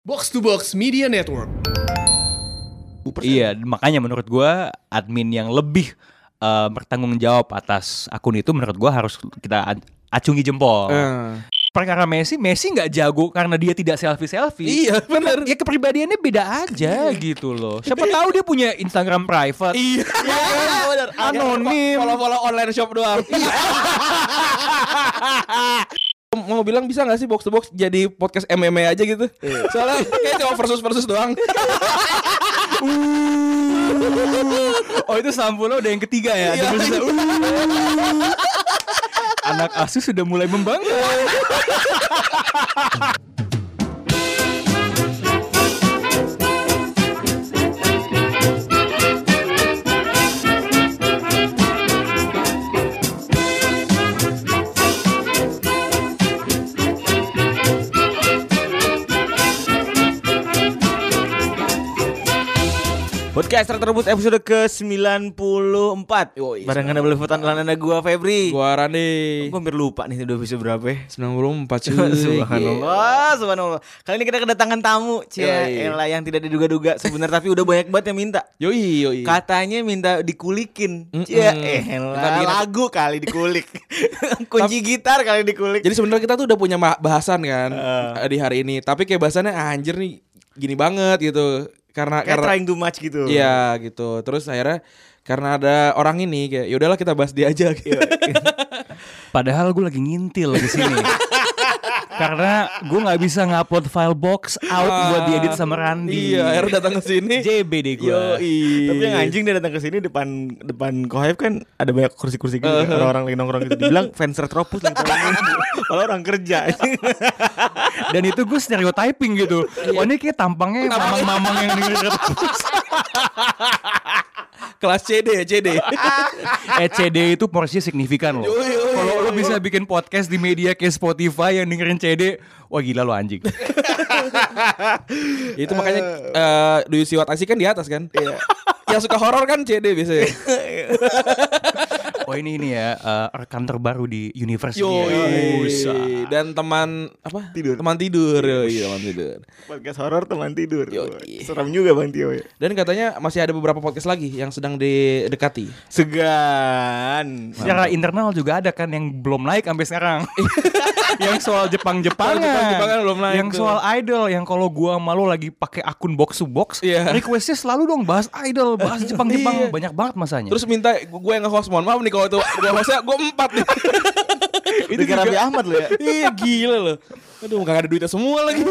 Box to Box Media Network. Iya, makanya menurut gua admin yang lebih eh, bertanggung jawab atas akun itu menurut gua harus kita acungi jempol. Eh. Perkara Messi, Messi nggak jago karena dia tidak selfie selfie. Iya, bener. Ya kepribadiannya beda aja gitu loh. Siapa tahu dia punya Instagram private. Iya, benar. Anonim. Follow-follow online shop doang. Mau bilang bisa gak sih box to box jadi podcast MMA aja gitu? Soalnya kayak cuma versus versus doang. Oh itu sampulnya udah yang ketiga ya. Iya. Bisa- Anak asuh sudah mulai membangga. Podcast Terbut episode ke-94 Yoi. Barengan double votan lanana gua Febri Gua Rani. Gua hampir lupa nih udah episode berapa ya 94 cuy. Subhanallah, subhanallah. Kali ini kita kedatangan tamu, Cia, Yoi. elah yang tidak diduga-duga sebenarnya tapi udah banyak banget yang minta. Yoi, yoi. Katanya minta dikulikin. Kita elah, bikin- lagu kali dikulik. Kunci gitar kali dikulik. Jadi sebenarnya kita tuh udah punya bahasan kan Eh. di hari ini. Tapi kayak bahasannya ah, anjir nih gini banget gitu. Karena kayak karena trying too much gitu. Iya gitu. Terus akhirnya karena ada orang ini kayak ya udahlah kita bahas dia aja gitu. Padahal gue lagi ngintil di sini. Karena gue nggak bisa ngupload file box out buat diedit sama Randi. Iya, akhirnya datang ke sini. JB deh gue. Tapi yang anjing dia datang ke sini depan depan Kohib kan ada banyak kursi-kursi gitu Uh-huh. kan, orang-orang lagi nongkrong gitu. Dibilang fans Retropus lagi tolongin. Malah orang kerja. Dan itu gue stereotyping gitu. Iya. Wah ini kayak tampangnya mamang-mamang yang dengerin Kelas CD ya CD. ECD E itu porsinya signifikan loh. Kalau lo bisa bikin podcast di media kayak Spotify yang dengerin CD, wah gila lo anjing. itu makanya eh do you see what I see kan di atas kan. Yang suka horor kan CD biasanya. Oh ini ini ya eh, rekan terbaru di universe Yo, dan teman apa? Tidur. Teman tidur. Yoi, teman tidur. Podcast horor teman tidur. Yoi. Serem juga Bang Tio ya. Dan katanya masih ada beberapa podcast lagi yang sedang didekati. Segan. Secara internal juga ada kan yang belum naik sampai sekarang. yang soal Jepang-Jepangan. Soal Jepang-Jepangan belum naik Yang tuh. soal idol yang kalau gua malu lagi pakai akun box to box, Iya. requestnya selalu dong bahas idol, bahas Jepang-Jepang, Iya. banyak banget masanya. Terus minta gue yang nge-host mohon maaf nih kalau itu gue hostnya gue empat nih. Itu kayak Raffi Ahmad lo ya. iya gila loh. Aduh gak ada duitnya semua lagi.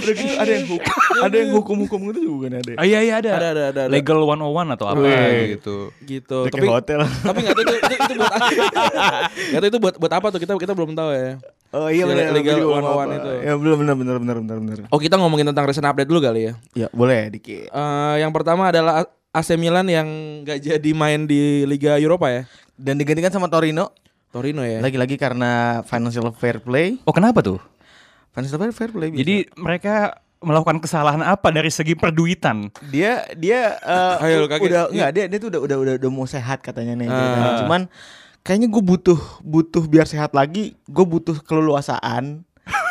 Udah gitu ada yang hukum, ada yang hukum-hukum gitu juga kan ada. Ah, iya iya ada. Ada, ada, ada, ada. Legal 101 atau apa gitu. gitu. Tapi hotel. tapi nggak tahu itu, itu, itu buat nggak tahu itu buat buat apa tuh kita kita belum tahu ya. Oh iya Yang benar. legal mau 101 apa. itu. Ya belum benar benar benar benar benar. Oh kita ngomongin tentang recent update dulu kali ya. Ya boleh dikit. Eh, yang pertama adalah AC Milan yang nggak jadi main di Liga Eropa ya. Dan digantikan sama Torino. Torino ya. Lagi-lagi karena financial fair play. Oh kenapa tuh? Financial fair, fair play. bisa. Jadi mereka melakukan kesalahan apa dari segi perduitan? dia dia eh, Ayo, kaget. udah enggak dia dia tuh udah udah udah, udah mau sehat katanya nih. Ah. Cuman kayaknya gue butuh butuh biar sehat lagi, gue butuh keleluasaan.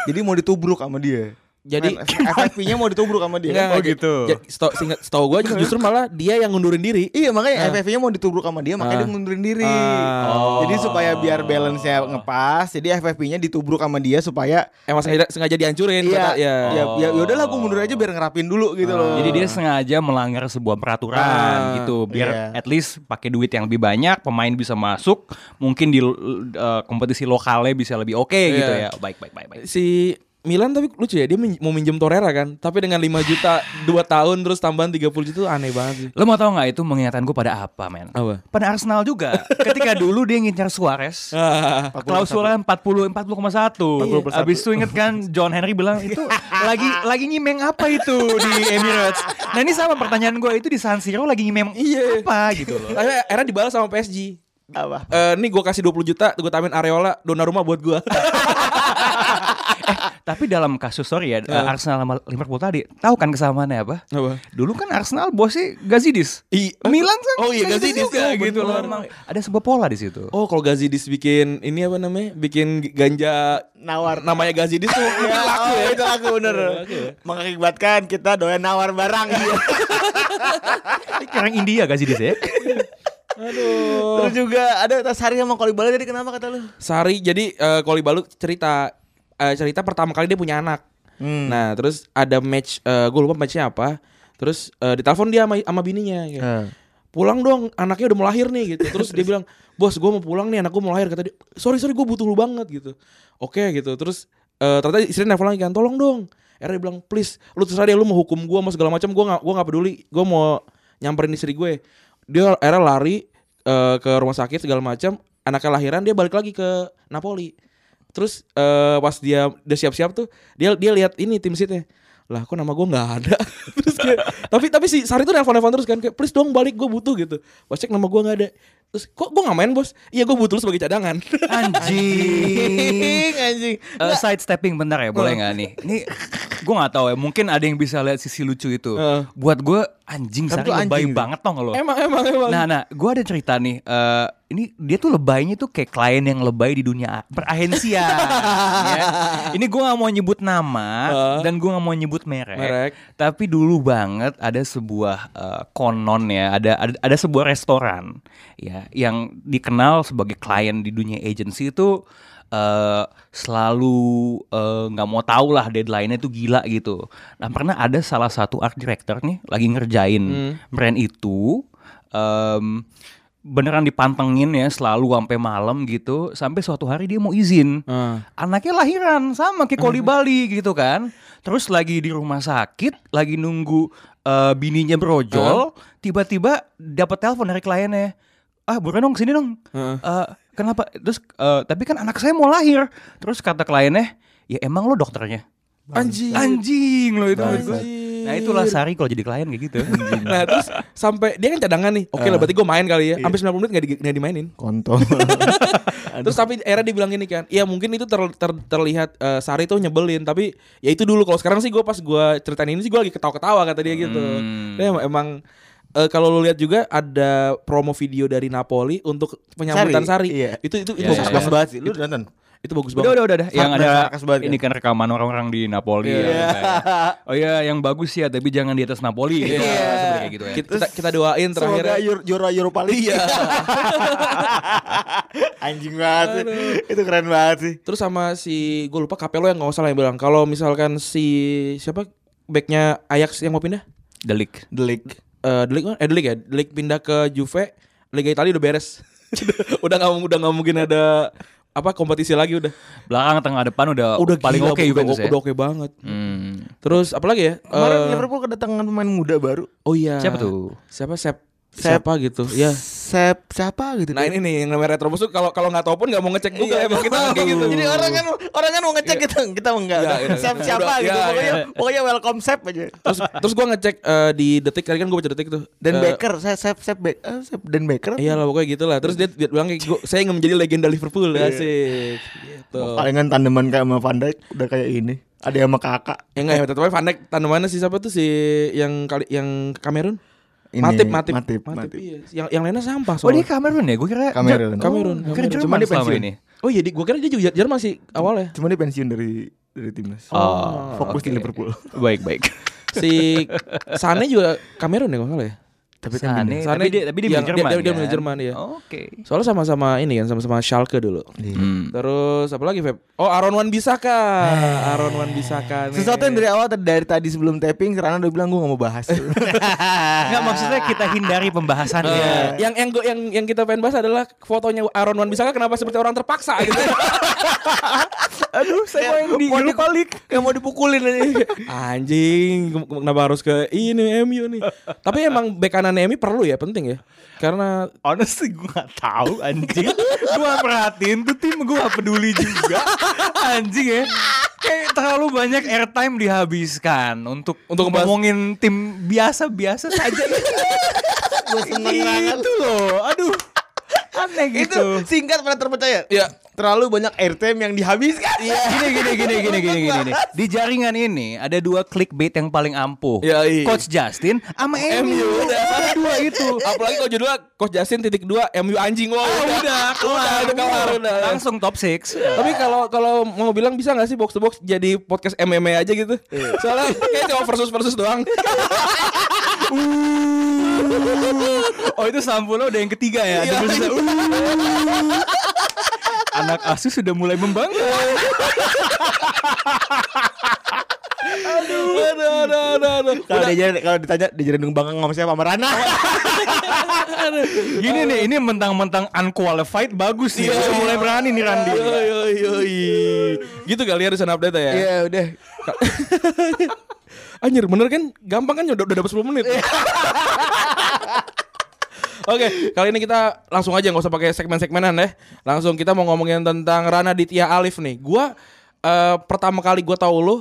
jadi mau ditubruk sama dia. Jadi FFP-nya mau ditubruk sama dia. Enggak, Oh, gitu. Setahu seingat- setahu gue justru malah dia yang ngundurin diri. Iya makanya FFP-nya mau ditubruk sama dia makanya Ah. dia ngundurin diri. Ah. Jadi supaya biar balance-nya ngepas, jadi FFP-nya ditubruk sama dia supaya Emang sengaja, sengaja dihancurin Iya, kata- ya. ya, ya, ya udahlah gue mundur aja biar ngerapin dulu gitu loh. Jadi dia sengaja melanggar sebuah peraturan Ah, gitu biar iya. at least pakai duit yang lebih banyak, pemain bisa masuk, mungkin di uh, kompetisi lokalnya bisa lebih oke gitu Iya. ya. Baik baik baik baik. Si Milan tapi lucu ya dia min- mau minjem Torreira kan tapi dengan 5 juta 2 tahun terus tambahan 30 juta itu aneh banget sih. Lo mau tahu nggak itu mengingatkan gue pada apa, men? Apa? Pada Arsenal juga. Ketika dulu dia ngincar Suarez, klausulnya 40 40,1. Abis itu inget kan John Henry bilang itu lagi lagi nyimeng apa itu di Emirates. Nah ini sama pertanyaan gue itu di San Siro lagi nyimeng Iya. apa gitu loh. Akhirnya, akhirnya dibalas sama PSG. apa? Eh, nih gue kasih 20 juta, gue tambahin Areola, Donnarumma buat gue. Tapi dalam kasus sorry ya Arsenal sama Liverpool tadi, tahu kan kesamaannya apa? Apa? Dulu kan Arsenal bosnya Gazidis. I- Milan kan Oh iya, Gazidis juga ya, gitu loh. Emang Ada sebuah pola di situ. Oh kalau Gazidis bikin ini apa namanya? Bikin ganja Nawar. namanya Gazidis tuh Ya, laku oh, ya. itu laku bener. Laku ya. Mengakibatkan kita doyan nawar barang. Ini Orang India Gazidis ya. Aduh. Terus juga ada Sari sama Kolibala jadi kenapa kata lu? Sari jadi eh, Koli Balu cerita eh, cerita pertama kali dia punya anak. Hmm. Nah, terus ada match gue lupa matchnya apa. Terus eh, ditelepon dia sama, sama bininya kayak, Eh. Pulang dong, anaknya udah mau lahir nih gitu. Terus dia bilang, "Bos, gue mau pulang nih, anak gue mau lahir." Kata dia, "Sorry, sorry, gue butuh lu banget." gitu. Oke gitu. Terus eh, ternyata istrinya nelfon lagi kan, "Tolong dong." Akhirnya dia bilang, "Please, lu terserah dia lu mau hukum gue mau segala macam, gue nggak gua nggak peduli. Gue mau nyamperin istri gue." Dia akhirnya lari eh, ke rumah sakit segala macam, anaknya lahiran dia balik lagi ke Napoli. Terus eh, pas dia udah siap-siap tuh dia dia lihat ini tim sitnya lah kok nama gue nggak ada terus kayak tapi tapi si Sari tuh nelfon nelfon terus kan kayak please dong balik gue butuh gitu pas cek nama gue nggak ada terus kok gue nggak main bos iya gue butuh lu sebagai cadangan Anjing. anjing. Eh, side stepping bentar ya, boleh nggak nih? Ini gue nggak tahu ya, mungkin ada yang bisa lihat sisi lucu itu. Heeh. Buat gue anjing Tapi Sari lebay anjing banget tau gak lo? emang emang emang Nah, nah, gue ada cerita nih. eh ini dia tuh lebaynya tuh kayak klien yang lebay di dunia perahensia. ya. Ini gue nggak mau nyebut nama Heeh. dan gue nggak mau nyebut merek. Merek. Tapi dulu banget ada sebuah eh, konon ya, ada, ada ada sebuah restoran ya yang dikenal sebagai klien di dunia agency itu eh selalu eh, nggak mau tahu lah deadline-nya tuh gila gitu. Nah pernah ada salah satu art director nih lagi ngerjain brand itu em, beneran dipantengin ya selalu sampai malam gitu sampai suatu hari dia mau izin. Ah. anaknya lahiran sama kayak Koli Bali gitu kan. Terus lagi di rumah sakit lagi nunggu eh, bininya brojol tiba-tiba dapat telepon dari kliennya ah buruan dong sini dong Heeh. Eh, kenapa terus eh, tapi kan anak saya mau lahir terus kata kliennya ya emang lo dokternya anjing anjing lo itu. Anjing. nah itulah Sari kalau jadi klien kayak gitu nah terus sampai dia kan cadangan nih oke lah berarti gue main kali ya sampai 90 menit nggak di, nggak dimainin Kontol. Terus tapi era dia bilang gini kan, ya mungkin itu ter- ter- terlihat eh, Sari tuh nyebelin, tapi ya itu dulu. Kalau sekarang sih gue pas gue ceritain ini sih gue lagi ketawa-ketawa kata dia gitu. Hmm. Dia emang, emang, eh, kalau lu lihat juga ada promo video dari Napoli untuk penyambutan Sari. Sari, iya. Itu itu Iya, itu iya, bagus iya. Bagus banget. sih. Lu udah nonton? Itu bagus banget. udah udah, udah. yang ada banget ini kan? rekaman orang-orang di Napoli ya, Iya. kayak, Oh iya yang bagus ya tapi jangan di atas Napoli gitu. Iya. Kayak gitu ya. Kita, kita, kita doain terakhir. Semoga Euro- juara Europa League. Iya. Anjing banget sih. Itu keren banget sih. Terus sama si gue lupa Capello yang nggak salah yang bilang kalau misalkan si siapa backnya Ajax yang mau pindah? Delik. Delik. Eh Delik? Eh Delik ya, Delik pindah ke Juve, Liga Italia udah beres. udah nggak udah nggak mungkin ada apa kompetisi lagi udah. Belakang tengah depan udah, paling gila, oke udah, Juventus ya. udah oke banget. Hmm. Terus apa lagi ya? Kemarin Eh, Liverpool kedatangan pemain muda baru. oh iya. Siapa tuh? Siapa Sep? Sep. Siapa gitu? Ya. Sep siapa gitu. Nah ini nih yang namanya Retrobus tuh kalau kalau nggak tahu pun nggak mau ngecek Google Iya, emang kita kayak gitu. Jadi orang kan orang kan mau ngecek gitu, kita mau enggak. Iya, iya. Sep siapa Udah, gitu. iya, Pokoknya iya. pokoknya welcome Sep aja. terus terus gue ngecek eh, di detik tadi kan gue baca detik tuh. Dan Eh, Baker, saya Sep Sep Baker, eh, Sep dan Baker. Iya lah pokoknya gitu lah. Terus dia, dia bilang kayak gua, saya ingin menjadi legenda Liverpool asik. Gitu. Palingan tandeman kayak sama Van Dijk udah kayak ini. Ada sama kakak. Ya enggak ya, tapi Van Dijk tanamannya sih siapa tuh si yang kali yang Kamerun? Ini, Matip, Matip, Matip, Matip. Iya. Yang yang lainnya sampah Oh dia soalnya. Kamerun ya? Gue kira Kamerun. Oh, Kamerun, Gue kira. Jerman Cuma dia pensiun. ini. Oh iya, di- gua kira dia juga Jerman sih awalnya. Cuma dia pensiun dari dari timnas. Oh, Fokus di oke. Liverpool. Baik baik. Si Sane juga Kamerun ya kalau salah ya. Tapi kan Sane, Sane tapi dia tapi dia yang- Jerman. dia- dia- dia kan? milih Jerman, iya. Oke. Soalnya sama-sama ini kan, sama-sama Schalke dulu. Iya. Hmm. Terus apa lagi Feb? Oh Aaron Wan Bisaka. Aaron Wan Bisaka. nih. Sesuatu yang dari awal dari tadi sebelum tapping Serana udah bilang gue gak mau bahas. Enggak maksudnya kita hindari pembahasannya. Eh, yang yang gua- yang yang kita pengen bahas adalah fotonya Aaron Wan Bisaka kenapa seperti orang terpaksa gitu. Aduh, saya mau yang di mau League. Kayak mau dipukulin ini. Anjing, kenapa harus ke ini MU nih? Tapi emang bek kanan MU perlu ya, penting ya. Karena Honestly gue gak tahu anjing Gue perhatiin tuh tim gue gak peduli juga Anjing ya Kayak terlalu banyak airtime dihabiskan Untuk Untuk ngomongin tim biasa-biasa saja Gue seneng banget. Itu loh Aduh Aneh Itu gitu. singkat pada terpercaya. Iya. Terlalu banyak airtime yang dihabiskan. Gini gini gini gini gini gini nih. Di jaringan ini ada dua clickbait yang paling ampuh. Ya, iya. Coach Justin sama MU. Ada dua itu. Apalagi kalau judulnya Coach Justin titik dua MU anjing wah udah udah udah kelar udah. Langsung top 6. Tapi kalau kalau mau bilang bisa nggak sih box to box jadi podcast MMA aja gitu? Soalnya kayak cuma versus versus doang. Oh itu sampulnya udah yang ketiga ya. Versus- Uh. Anak asuh sudah mulai membangga. aduh, aduh, aduh, aduh, aduh. Kalau dia kalau ditanya dijarin bangga sama siapa sama Rana. Gini nih, ini mentang-mentang unqualified bagus nih. Udah mulai berani nih Randi. Yo, yo, yo. Gitu kali ya recent update ya. Iya udah. Anjir bener kan Gampang kan udah, udah dapat 10 menit Oke, kali ini kita langsung aja nggak usah pakai segmen-segmenan deh. Langsung kita mau ngomongin tentang Rana Ditya Alif nih. Gua eh, pertama kali gua tahu lo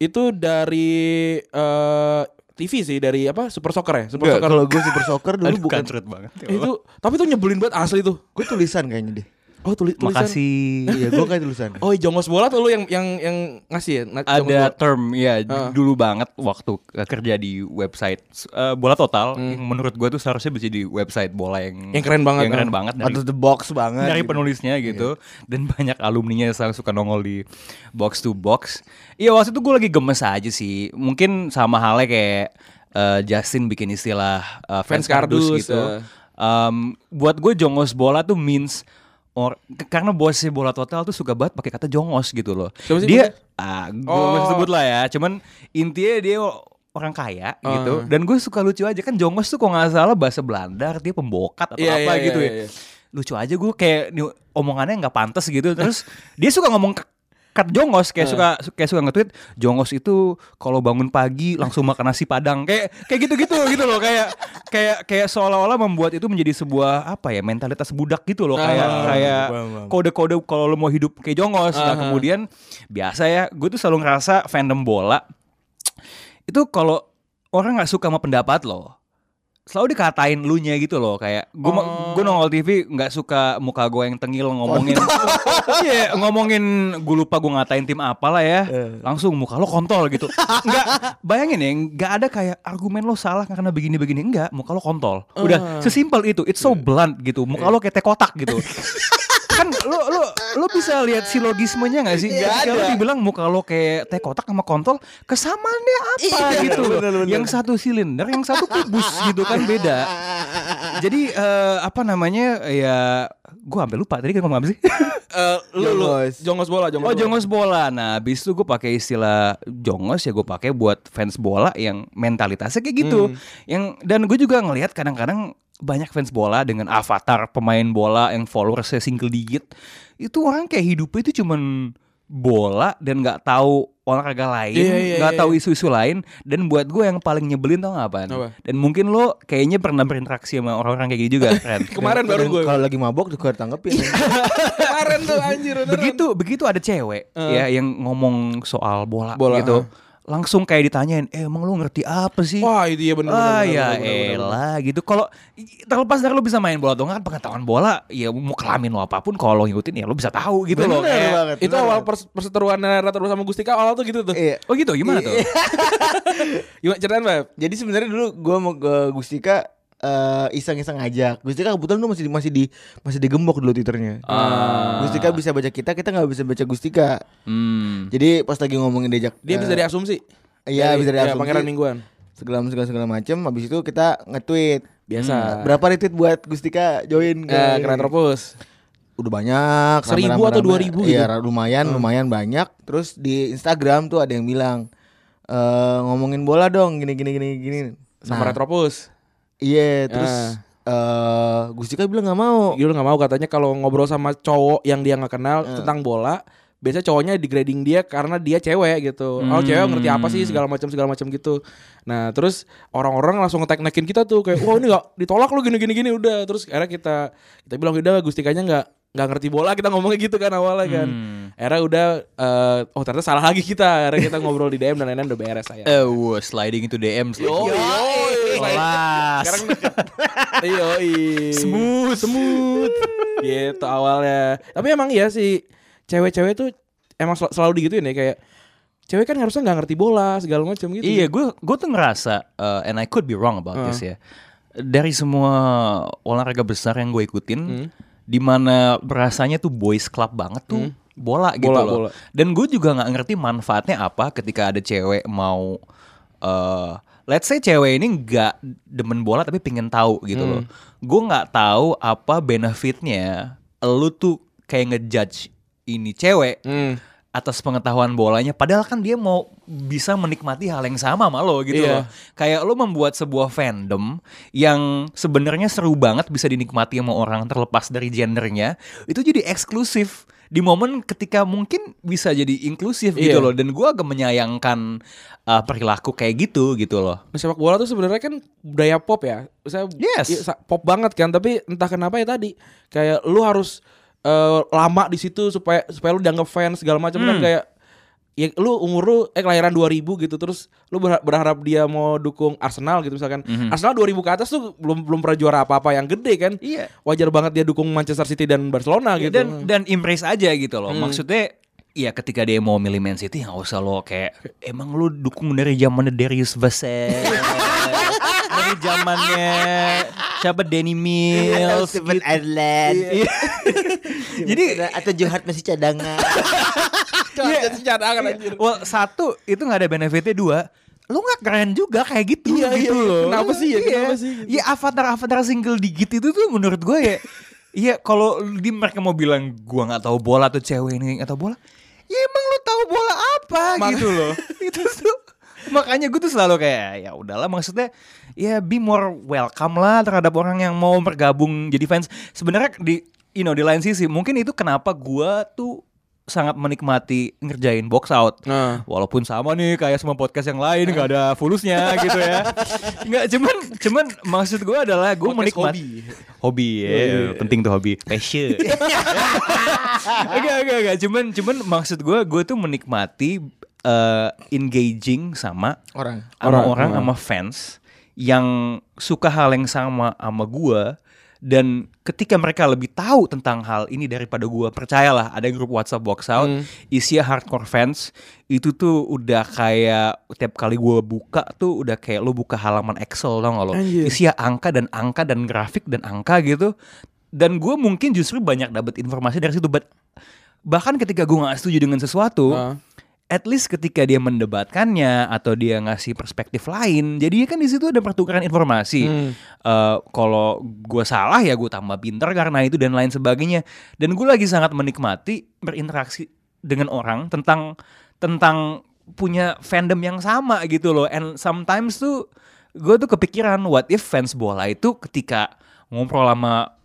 itu dari eh, TV sih dari apa Super Soccer ya Super Enggak, Soccer kalau gue super soccer dulu Aduh, bukan. kancret banget. itu tapi itu nyebelin banget asli tuh Gue tulisan kayaknya deh. Oh tulis tulisan Makasih. Iya, gue kayak tulisan. oh jongos bola tuh lu yang yang yang ngasih ya ada bola. term ya Ah. dulu banget waktu uh, kerja di website uh, bola total yang menurut gue tuh seharusnya bisa di website bola yang Hmm. Yang keren banget, yang keren ah. banget dari, of the box banget. dari gitu. penulisnya gitu dan banyak alumninya yang selalu suka nongol di box to box iya waktu itu gue lagi gemes aja sih mungkin sama halnya kayak uh, Justin bikin istilah uh, Fans fans kardus, kardus, gitu uh. Um, buat gue jongos bola tuh means or karena bosnya bola total tuh suka banget pakai kata jongos gitu loh. Siapa sih dia ah gue Oh. sebut lah ya. Cuman intinya dia orang kaya Oh. gitu. Dan gue suka lucu aja kan jongos tuh kalau nggak salah bahasa Belanda artinya pembokat atau Iya, apa iya, gitu iya, ya. iya. Lucu aja gue kayak omongannya nggak pantas gitu. Terus dia suka ngomong kat jongos kayak suka kayak suka nge-tweet jongos itu kalau bangun pagi langsung makan nasi padang. Kayak kayak gitu-gitu gitu loh. Kayak kayak kayak seolah-olah membuat itu menjadi sebuah apa ya mentalitas budak gitu loh. Kayak Ah, kayak paham, paham. kode-kode kalau lo mau hidup kayak jongos. Nah Aha. kemudian biasa ya gue tuh selalu ngerasa fandom bola itu kalau orang nggak suka sama pendapat lo selalu dikatain lu nya gitu loh kayak gue Oh. gue nongol TV nggak suka muka gue yang tengil ngomongin iya ngomongin gue lupa gue ngatain tim apa lah ya langsung muka lo kontol gitu. Nggak bayangin ya nggak ada kayak argumen lo salah karena begini begini enggak muka lo kontol. Udah sesimpel itu it's so blunt gitu muka lo kayak teh kotak gitu kan lo lo lo bisa lihat silogismenya nggak sih Ketika lo dibilang muka lo kayak teh kotak sama kontol kesamaannya apa gitu loh yang satu silinder yang satu kubus gitu kan beda jadi eh, apa namanya ya gue sampai lupa tadi kan ngomong apa sih Eh, lu, lu Jongos. jongos bola jongos Oh bola. jongos bola. Nah, habis itu gue pakai istilah jongos ya gue pakai buat fans bola yang mentalitasnya kayak gitu. Yang dan gue juga ngelihat kadang-kadang banyak fans bola dengan avatar pemain bola yang followersnya single digit. Itu orang kayak hidupnya itu cuman bola dan nggak tahu olahraga lain, Iya, iya, nggak iya. tahu isu-isu lain. Dan buat gue yang paling nyebelin tau gak apaan? Apa? Dan mungkin lo kayaknya pernah berinteraksi sama orang-orang kayak gini juga, Ren. Kemarin baru Dan gue Kalau lagi mabok juga ditangkepin. kemarin tuh anjir beneran. begitu begitu ada cewek ya yang ngomong soal bola, Bola, gitu ah. Langsung kayak ditanyain eh emang lu ngerti apa sih Wah itu ya bener ah ya bener, bener, bener. elah gitu kalau terlepas dari lu bisa main bola atau enggak pengetahuan bola ya mau kelamin lo apa pun kalau lo ngikutin ya lu bisa tahu gitu loh Bener kayak banget. Itu bener awal pers perseteruan terus sama Gustika awal tuh gitu tuh. Iya. oh gitu gimana tuh Gimana ceritain, Beb? Jadi sebenarnya dulu gue mau ke Gustika eh, iseng-iseng ngajak. Gustika kebetulan dulu masih di, masih di masih digembok dulu twitternya. Ah. Gustika bisa baca kita, kita nggak bisa baca Gustika. hmm. Jadi pas lagi ngomongin diajak. Dia eh, bisa diasumsi. Iya Dari- bisa ya, diasumsi. Pangeran Mingguan. segala segala segala macam. Habis itu kita nge-tweet. Biasa. Hmm, Berapa retweet buat Gustika join ke Eh, keren Retropus. Udah banyak Seribu atau dua ribu Iya gitu? lumayan lumayan banyak Terus di Instagram tuh ada yang bilang eh ngomongin bola dong gini gini gini gini Sama Nah, Retropus. Iya terus Ah. eh Gustika bilang nggak mau Dia nggak mau katanya kalau ngobrol sama cowok yang dia nggak kenal tentang bola, biasanya cowoknya degrading dia karena dia cewek gitu. Oh cewek ngerti apa sih segala macam segala macam gitu. Nah terus orang-orang langsung ngetek nekin kita tuh kayak wah ini nggak ditolak lu gini gini gini udah terus akhirnya kita kita bilang udah Gustikanya nggak nggak ngerti bola kita ngomongnya gitu kan awalnya kan. Akhirnya udah eh, oh ternyata salah lagi kita. Akhirnya kita ngobrol di DM dan lain-lain udah beres saya. Eh, wah, sliding into DM Yo, yo, Kelas. Sekarang deket. Yo, smooth, smooth. gitu awalnya. Tapi emang iya sih cewek-cewek tuh emang sel- selalu digituin ya kayak cewek kan harusnya nggak ngerti bola segala macam gitu. Iya, gue gue tuh ngerasa, uh, and I could be wrong about this ya. Dari semua olahraga besar yang gue ikutin, Hmm. di mana berasanya tuh boys club banget tuh bola gitu Bola, loh. bola. Dan gue juga nggak ngerti manfaatnya apa ketika ada cewek mau, uh, let's say cewek ini nggak demen bola tapi pengen tahu gitu loh. Hmm. Gue nggak tahu apa benefitnya. Lu tuh kayak ngejudge ini cewek Hmm. atas pengetahuan bolanya padahal kan dia mau bisa menikmati hal yang sama sama lo gitu Iya. loh. Kayak lo membuat sebuah fandom yang sebenarnya seru banget bisa dinikmati sama orang terlepas dari gendernya, itu jadi eksklusif di momen ketika mungkin bisa jadi inklusif gitu Iya. loh dan gua agak menyayangkan uh, perilaku kayak gitu gitu loh. Sepak bola tuh sebenarnya kan budaya pop ya. Saya Yes. pop banget kan, tapi entah kenapa ya tadi kayak lu harus eh, lama di situ supaya supaya lu dianggap fans segala macam kan kayak ya lu umur lu eh kelahiran 2000 gitu terus lu berha- berharap dia mau dukung Arsenal gitu misalkan. Arsenal 2000 ke atas tuh belum belum pernah juara apa-apa yang gede kan. Iya. Wajar banget dia dukung Manchester City dan Barcelona gitu. dan dan embrace aja gitu loh maksudnya Iya ketika dia mau milih Man City nggak usah lo kayak emang lu dukung dari zamannya Darius Vassell dari zamannya siapa Danny Mills Stephen gitu. Ireland. Iya. Jadi atau Johat masih cadangan. Iya, cadangan anjir. well, satu itu nggak ada benefitnya dua lu nggak keren juga kayak gitu Iya, gitu iya. loh Kenapa sih ya? Iya. Kenapa sih gitu? Iya avatar avatar single digit itu tuh menurut gue ya Iya kalau di mereka mau bilang gua nggak tahu bola atau cewek ini tahu bola ya emang lu tahu bola apa? Mak- gitu loh. Itu tuh. Makanya gue tuh selalu kayak ya udahlah maksudnya ya be more welcome lah terhadap orang yang mau bergabung jadi fans. Sebenarnya di you know di lain sisi mungkin itu kenapa gua tuh sangat menikmati ngerjain box out. Nah. walaupun sama nih kayak semua podcast yang lain nggak ada fulusnya gitu ya. Nggak cuman cuman maksud gue adalah gue Podcast menikmati hobi. Ya penting tuh hobi. Passion. Enggak enggak enggak. Cuman cuman maksud gue gue tuh menikmati eh, engaging sama Orang. sama Orang, orang. sama fans yang suka hal yang sama sama gua dan ketika mereka lebih tahu tentang hal ini daripada gua percayalah ada grup WhatsApp box out Hmm. isinya hardcore fans itu tuh udah kayak tiap kali gua buka tuh udah kayak lo buka halaman Excel tau gak lo Anjir. isinya angka dan angka dan grafik dan angka gitu dan gua mungkin justru banyak dapat informasi dari situ but bahkan ketika gua nggak setuju dengan sesuatu Ah. At least ketika dia mendebatkannya atau dia ngasih perspektif lain, jadi kan di situ ada pertukaran informasi. Hmm. Eh, Kalau gue salah ya gue tambah pinter karena itu dan lain sebagainya. Dan gue lagi sangat menikmati berinteraksi dengan orang tentang tentang punya fandom yang sama gitu loh. And sometimes tuh gue tuh kepikiran what if fans bola itu ketika ngobrol sama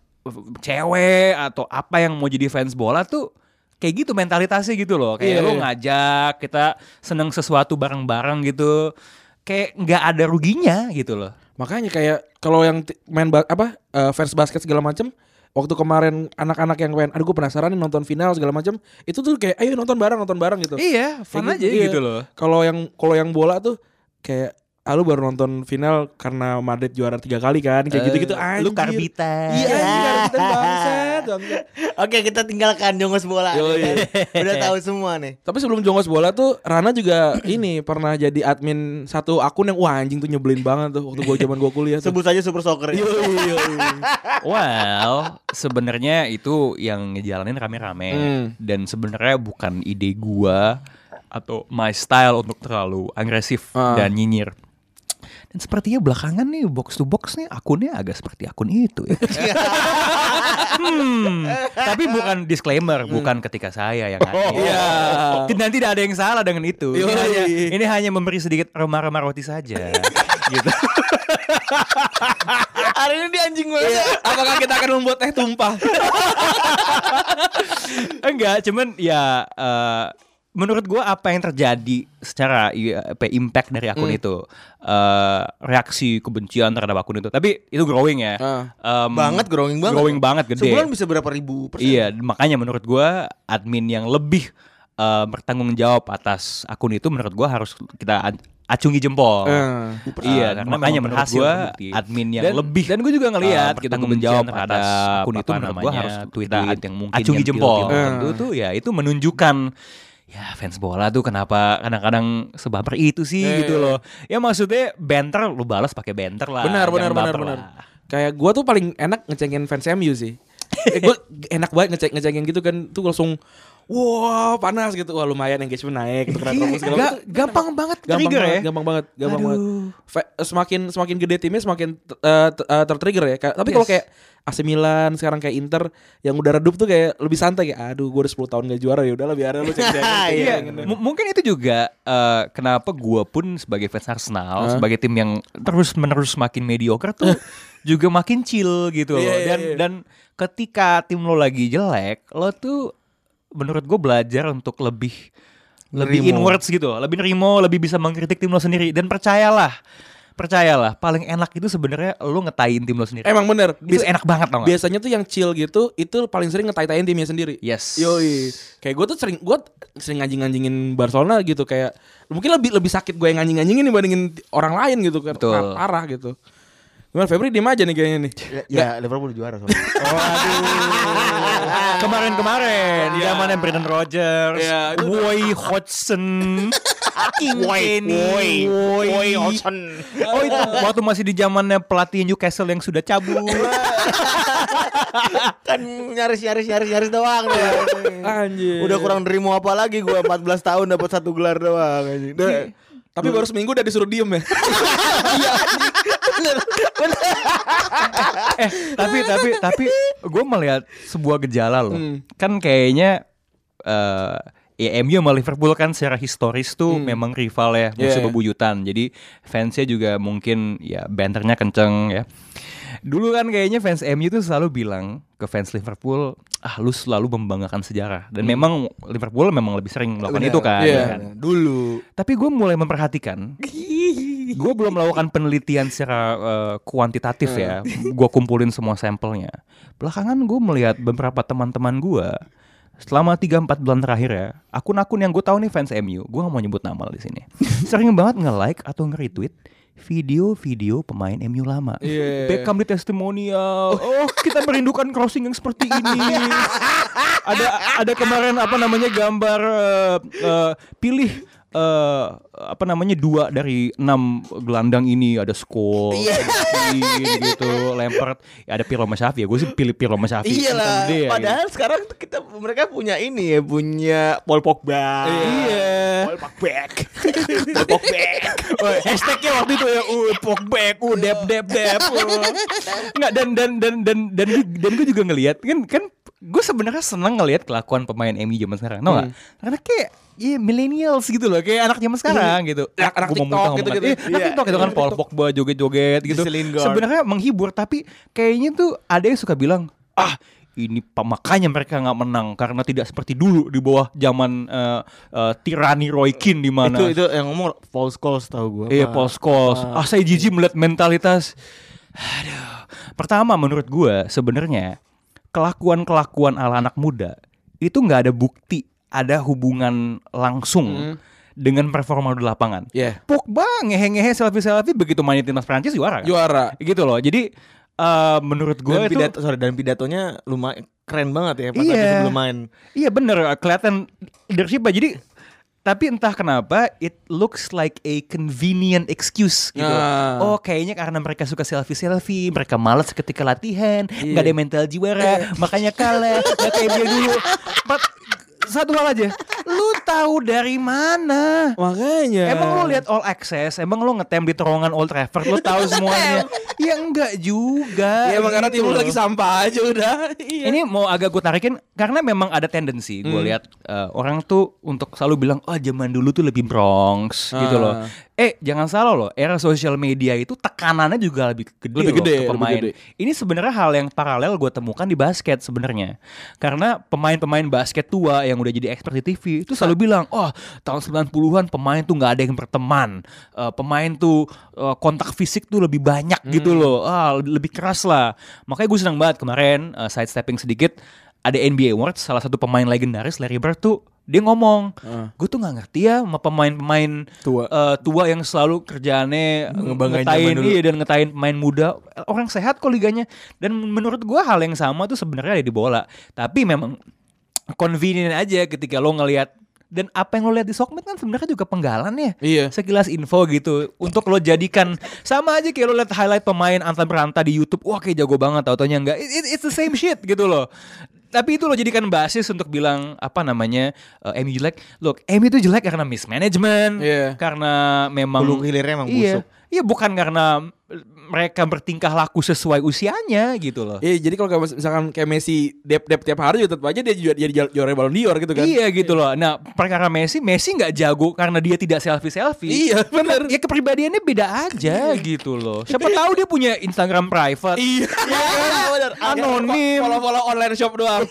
cewek atau apa yang mau jadi fans bola tuh kayak gitu mentalitasnya gitu loh kayak Iya, lo iya. ngajak kita seneng sesuatu bareng-bareng gitu kayak nggak ada ruginya gitu loh Makanya kayak kalau yang main ba- apa eh, fans basket segala macam waktu kemarin anak-anak yang pengen aduh gue penasaran nih nonton final segala macam itu tuh kayak ayo nonton bareng nonton bareng gitu. iya fun Kayak aja iya. gitu loh Kalau yang kalau yang bola tuh kayak ah lu baru nonton final karena Madrid juara tiga kali kan kayak gitu-gitu Eh, lu anjir. karbitan Iya bangsat, bangsat. Oke, kita tinggalkan jongos bola. Nih kan. Udah tahu semua nih. Tapi sebelum jongos bola tuh Rana juga ini pernah jadi admin satu akun yang wah anjing tuh nyebelin banget tuh waktu gua zaman gua kuliah tuh. Sebut saja Super Soccer. ya. well sebenarnya itu yang ngejalanin rame-rame Hmm. dan sebenarnya bukan ide gua atau my style untuk terlalu agresif Ah. dan nyinyir dan sepertinya belakangan nih box to box nih akunnya agak seperti akun itu ya. hmm, tapi bukan disclaimer, bukan ketika saya yang ngasih. Hmm. iya. Dan tidak ada yang salah dengan itu. Ini Yoi. hanya, ini hanya memberi sedikit remah-remah roti saja. gitu. Hari ini dia anjing banget. Iya, apakah kita akan membuat teh tumpah? Enggak, cuman ya eh, menurut gua apa yang terjadi secara apa, impact dari akun Hmm. itu eh, reaksi kebencian terhadap akun itu. Tapi itu growing ya. Ah. Em, Banget growing banget. Growing banget gede. Sebulan bisa berapa ribu persen? Iya, makanya menurut gua admin yang lebih eh, bertanggung jawab atas akun itu menurut gua harus kita acungi jempol. Eh. Iya, karena makanya menurut gue admin yang Dan- lebih dan gue juga ngeliat uh, gitu, bertanggung kebencian jawab terhadap atas akun itu menurut gue harus tweet tweet yang mungkin acungi yang jempol. Eh. tertentu tuh ya itu menunjukkan ya fans bola tuh kenapa kadang-kadang sebaper itu sih Iya, gitu iya, loh. Ya maksudnya banter lu balas pakai banter lah. Benar, benar, benar, benar. lah. Kayak gua tuh paling enak ngecengin fans MU sih. eh, gue enak banget ngecek ngecengin gitu kan tuh langsung wah panas gitu wah lumayan engagement naik gitu kan Iya, segala ga- gampang banget gampang trigger banget, ya. gampang banget gampang Aduh. banget Fe- semakin semakin gede timnya semakin uh, uh, tertrigger ya tapi kalau Yes. kayak AC Milan sekarang kayak Inter yang udah redup tuh kayak lebih santai kayak aduh gue udah 10 tahun gak juara ya udahlah biar lu cek Iya, M- mungkin itu juga eh, kenapa gua pun sebagai fans Arsenal, Hah? sebagai tim yang terus menerus makin mediocre tuh juga makin chill gitu loh. Iya, iya, Dan iya. dan ketika tim lo lagi jelek, lo tuh menurut gue belajar untuk lebih lebih inwards gitu, lebih nerimo, lebih bisa mengkritik tim lo sendiri dan percayalah. Percayalah, paling enak itu sebenarnya lo ngetain tim lo sendiri. emang bener itu Bisa- enak banget tau gak? biasanya tuh yang chill gitu itu paling sering ngetai-taiin timnya sendiri Yes. Yoi, kayak gue tuh sering gue sering nganjing-nganjingin Barcelona gitu kayak mungkin lebih lebih sakit gue yang nganjing-nganjingin dibandingin orang lain gitu kan parah gitu. Gimana Febri diem aja nih kayaknya nih. Ya, Liverpool juara soalnya. Kemarin-kemarin zamannya Brendan Rodgers, Iya, Roy Hodgson, King Kenny, Roy Hodgson. Oh itu waktu masih di zamannya pelatih Newcastle yang sudah cabut. kan nyaris nyaris nyaris nyaris doang deh. Anjir. Udah kurang nerimo apa lagi gua 14 tahun dapat satu gelar doang anjing. Udah- Tapi baru seminggu udah disuruh diem ya. eh tapi tapi tapi gue melihat sebuah gejala loh. Hmm. Kan kayaknya eh ya MU sama Liverpool kan secara historis tuh memang rival ya, musuh Yeah. bebuyutan. Jadi fansnya juga mungkin ya banternya kenceng ya. Dulu kan kayaknya fans MU tuh selalu bilang ke fans Liverpool, ah lu selalu membanggakan sejarah. Dan memang Liverpool memang lebih sering melakukan itu kan. Iya. ya kan? Dulu. Tapi gue mulai memperhatikan Gue belum melakukan penelitian secara eh, kuantitatif ya. Gue kumpulin semua sampelnya. Belakangan gue melihat beberapa teman-teman gue Selama 3-4 bulan terakhir ya Akun-akun yang gue tahu nih fans MU Gue gak mau nyebut nama di sini. Sering banget nge-like atau nge-retweet Video-video pemain MU lama. Iya. Beckham di testimonial. Oh kita merindukan crossing yang seperti ini. Ada ada kemarin apa namanya gambar eh, eh, Pilih eh apa namanya dua dari enam gelandang ini ada Scholes, ada Keane gitu, Lampard, ya ada Pirlo sama Xavi ya. Gue sih pilih Pirlo sama Xavi. Iya lah. Dia, Padahal sekarang tuh kita mereka punya ini ya, punya Paul Pogba. Iya. Paul Pogba. gitu. Pogba. Oh, hashtagnya waktu itu ya, uh, Pogba, uh, dep dep dep. uh. Nggak dan dan dan dan dan dan gue juga ngelihat kan kan gue sebenarnya seneng ngelihat kelakuan pemain MU zaman sekarang, tau nggak? Karena kayak Iya millennials gitu loh kayak anak zaman sekarang gitu. Anak-anak Gua mau TikTok muntah gitu-gitu. ngomong, Eh, anak Iya, TikTok gitu kan iya, Paul. Pogba joget-joget gitu. Sebenarnya menghibur tapi kayaknya tuh ada yang suka bilang ah ini makanya mereka nggak menang karena tidak seperti dulu di bawah zaman eh, eh, tirani Roy Keane di mana Itu itu yang ngomong Paul Scholes tahu gua. Iya. Paul Scholes. Ah saya jijik melihat mentalitas. Aduh. Pertama menurut gue sebenarnya kelakuan-kelakuan ala anak muda itu nggak ada bukti ada hubungan langsung dengan performa di lapangan. Iya. Pogba ngehe-ngehe selfie-selfie begitu main timnas Prancis juara. kan? Juara. Gitu loh. Jadi eh, menurut gue Dan itu pidato sorry dan pidatonya lumayan keren banget ya pas Iya. sebelum main. Iya bener kelihatan leadership jadi tapi entah kenapa it looks like a convenient excuse gitu. Ah. Oh kayaknya karena mereka suka selfie selfie, mereka malas ketika latihan, Iya. nggak ada mental juara, makanya kalah. Nggak kayak dia dulu. But, satu hal aja, lu tahu dari mana? Makanya. Emang lu lihat all access, emang lu ngetem di terowongan Old Trafford, lu tahu semuanya? ya enggak juga. Ya emang karena gitu tim lu loh. lagi sampah aja udah. Iya. Ini mau agak gue tarikin karena memang ada tendensi gue Hmm. lihat eh, orang tuh untuk selalu bilang oh zaman dulu tuh lebih Bronx gitu Ah. loh. Eh jangan salah loh, era sosial media itu tekanannya juga lebih gede Lebih loh gede, ke lebih pemain. gede. Ini sebenarnya hal yang paralel gue temukan di basket sebenarnya. Karena pemain-pemain basket tua yang udah jadi expert di TV itu selalu bilang, "Oh, tahun 90-an pemain tuh nggak ada yang berteman. Eh, pemain tuh eh, kontak fisik tuh lebih banyak gitu Hmm. loh. Ah, lebih keras lah." Makanya gue senang banget kemarin eh, sidestepping sedikit ada NBA Awards salah satu pemain legendaris Larry Bird tuh dia ngomong, Heeh. gue tuh nggak ngerti ya sama pemain-pemain Tua. eh, tua yang selalu kerjaannya ngetain iya dan ngetain pemain muda. Orang sehat kok liganya. Dan menurut gua hal yang sama tuh sebenarnya ada di bola. Tapi memang convenient aja ketika lo ngelihat dan apa yang lo lihat di sokmed kan sebenarnya juga penggalan ya. Iya. sekilas info gitu. Untuk lo jadikan sama aja kayak lo lihat highlight pemain antar beranta di YouTube wah kayak jago banget tau taunya enggak It- it- it's the same shit gitu loh tapi itu lo jadikan basis untuk bilang apa namanya eh, MU jelek look MU itu jelek karena mismanagement Iya. karena memang hilirnya emang iya, busuk. iya bukan karena mereka bertingkah laku sesuai usianya gitu loh Iya, jadi kalau misalkan kayak Messi dep dep tiap hari juga tetap aja dia juga jadi juara Ballon d'Or gitu kan. Iya gitu loh. Nah perkara Messi, Messi nggak jago karena dia tidak selfie selfie. Iya, bener. Ya kepribadiannya beda aja gitu loh. Siapa tahu dia punya Instagram private. Iya. benar. Anonim. Follow-follow online shop doang.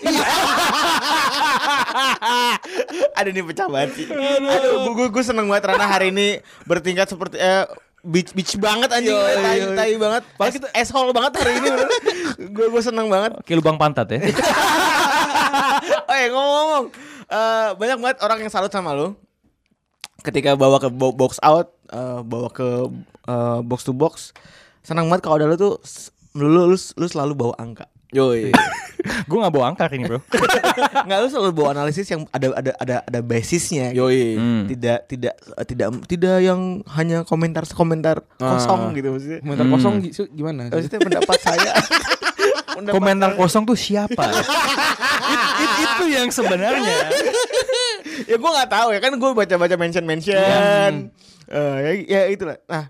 Ada nih pecah banget sih. Aduh, gue gue seneng banget Rana hari ini bertingkat seperti eh beach beach banget anjing, tai, tai banget. Padahal kita asshole banget hari ini. gue gue seneng banget. Kayak lubang pantat ya. Oh ya ngomong-ngomong, eh, banyak banget orang yang salut sama lu. Ketika bawa ke bo- box out, eh, bawa ke eh, box to box, senang banget kalau ada lu tuh s- lu, lu, lu selalu bawa angka. Yoi. Gue nggak bawa angka ini bro. Nggak lu selalu bawa analisis yang ada ada ada ada basisnya. Yoi. Hmm. Tidak tidak eh, tidak tidak yang hanya komentar komentar kosong Ah. gitu maksudnya. Komentar Hmm. kosong gitu gimana? Maksudnya pendapat saya. Pendapat Komentar saya. kosong tuh siapa? It- it- itu yang sebenarnya. ya gue nggak tahu ya kan gue baca baca mention mention Eh, ya, ya itulah nah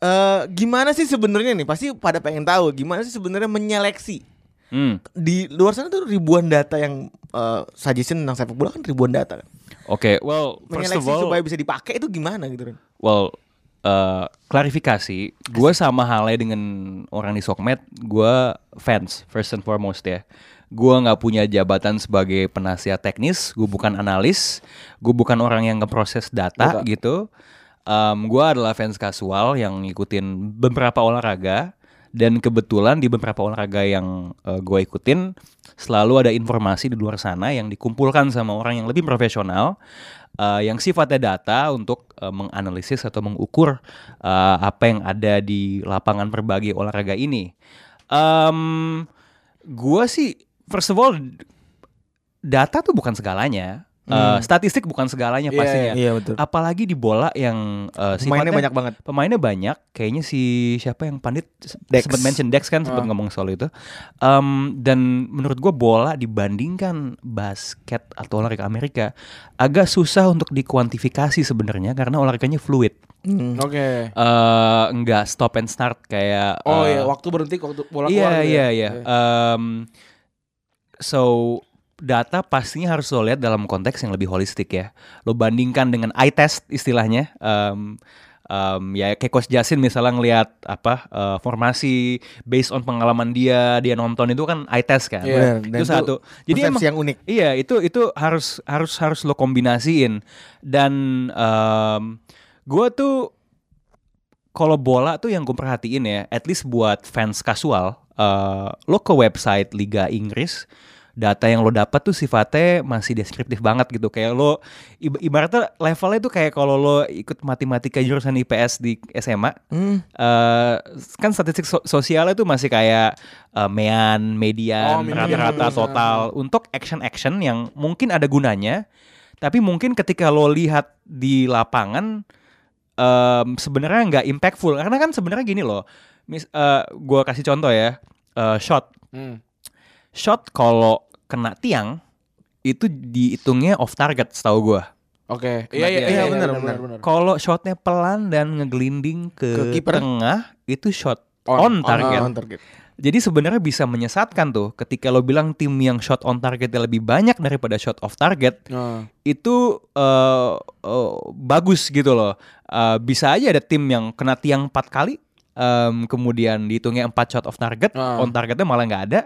eh gimana sih sebenarnya nih pasti pada pengen tahu gimana sih sebenarnya menyeleksi Hmm. di luar sana tuh ribuan data yang eh, suggestion tentang sepak bola kan ribuan data kan Oke, well first of menyeleksi all, supaya bisa dipakai itu gimana gitu kan Well, eh, klarifikasi, gue sama halnya dengan orang di Sokmed, gue fans first and foremost ya. Gue nggak punya jabatan sebagai penasihat teknis, gue bukan analis, gue bukan orang yang ngeproses data Data. gitu. Gue adalah fans kasual yang ngikutin beberapa olahraga dan kebetulan di beberapa olahraga yang gue ikutin selalu ada informasi di luar sana yang dikumpulkan sama orang yang lebih profesional eh, yang sifatnya data untuk eh, menganalisis atau mengukur eh, apa yang ada di lapangan berbagai olahraga ini. Um, gue sih first of all data tuh bukan segalanya. Eh, statistik bukan segalanya Iya, pastinya. iya, betul. Apalagi di bola yang eh, Pemainnya sifatnya- banyak banget. Pemainnya banyak. Kayaknya si siapa yang pandit Dex. sempat mention Dex kan sempat Ah. ngomong soal itu. Em, dan menurut gua bola dibandingkan basket atau olahraga Amerika agak susah untuk dikuantifikasi sebenarnya karena olahraganya fluid. Hmm. Oke. eh nggak stop and start kayak Oh eh, iya, waktu berhenti waktu bola Iya keluar gitu iya ya. iya. Em, so data pastinya harus lo lihat dalam konteks yang lebih holistik ya. Lo bandingkan dengan eye test istilahnya. Em, em, ya kayak Coach Jasin misalnya ngelihat apa eh, formasi based on pengalaman dia dia nonton itu kan eye test kan. Iya, benar. Dan itu satu. Jadi emang yang unik. Iya, itu itu harus harus harus lo kombinasiin dan em gue tuh kalau bola tuh yang gue perhatiin ya, at least buat fans kasual, eh, lo ke website Liga Inggris, data yang lo dapat tuh sifatnya masih deskriptif banget gitu. Kayak lo ib- ibaratnya levelnya tuh kayak kalau lo ikut matematika jurusan IPS di SMA, Hmm. eh, kan statistik so- sosialnya tuh masih kayak eh, mean, median, Oh, median, rata-rata benar. total untuk action-action yang mungkin ada gunanya, tapi mungkin ketika lo lihat di lapangan em, sebenarnya nggak impactful karena kan sebenarnya gini loh, mis, eh, gua kasih contoh ya, eh, shot, Hmm. shot kalau kena tiang itu dihitungnya off target setahu gua. Oke. Iya, Iya iya iya, iya benar, benar benar. benar. Kalau shotnya pelan dan ngegelinding Ke ke, tengah itu shot On, on, target. Ah, on target. Jadi sebenarnya bisa menyesatkan tuh ketika lo bilang tim yang shot on targetnya lebih banyak daripada shot off target Nah, itu eh, eh, bagus gitu loh. Eh, bisa aja ada tim yang kena tiang empat kali, em, kemudian dihitungnya empat shot off target, Ah. on targetnya malah nggak ada.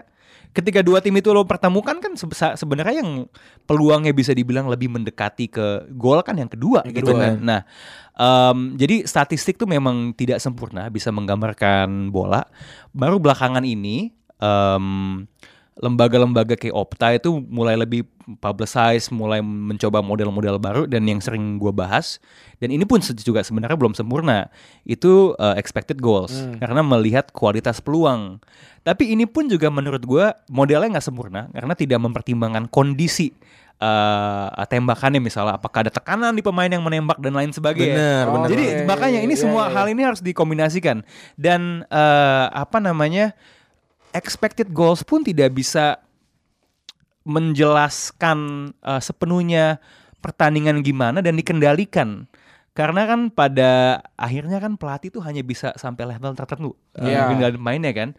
Ketika dua tim itu lo pertemukan kan sebe- sebenarnya yang peluangnya bisa dibilang lebih mendekati ke gol kan yang kedua Yang gitu kedua, kan. ya. Nah, em, jadi statistik tuh memang tidak sempurna bisa menggambarkan bola. Baru belakangan ini em, lembaga-lembaga kayak Opta itu mulai lebih publicize, mulai mencoba model-model baru dan yang sering gue bahas dan ini pun juga sebenarnya belum sempurna itu uh, expected goals karena melihat kualitas peluang. Tapi ini pun juga menurut gue modelnya nggak sempurna karena tidak mempertimbangkan kondisi uh, tembakannya misalnya apakah ada tekanan di pemain yang menembak dan lain sebagainya. Bener, bener. Jadi makanya ini iya, semua iya. hal ini harus dikombinasikan dan eh, apa namanya expected goals pun tidak bisa menjelaskan eh, sepenuhnya pertandingan gimana dan dikendalikan karena kan pada akhirnya kan pelatih tuh hanya bisa sampai level tertentu eh, Iya. kendali mainnya kan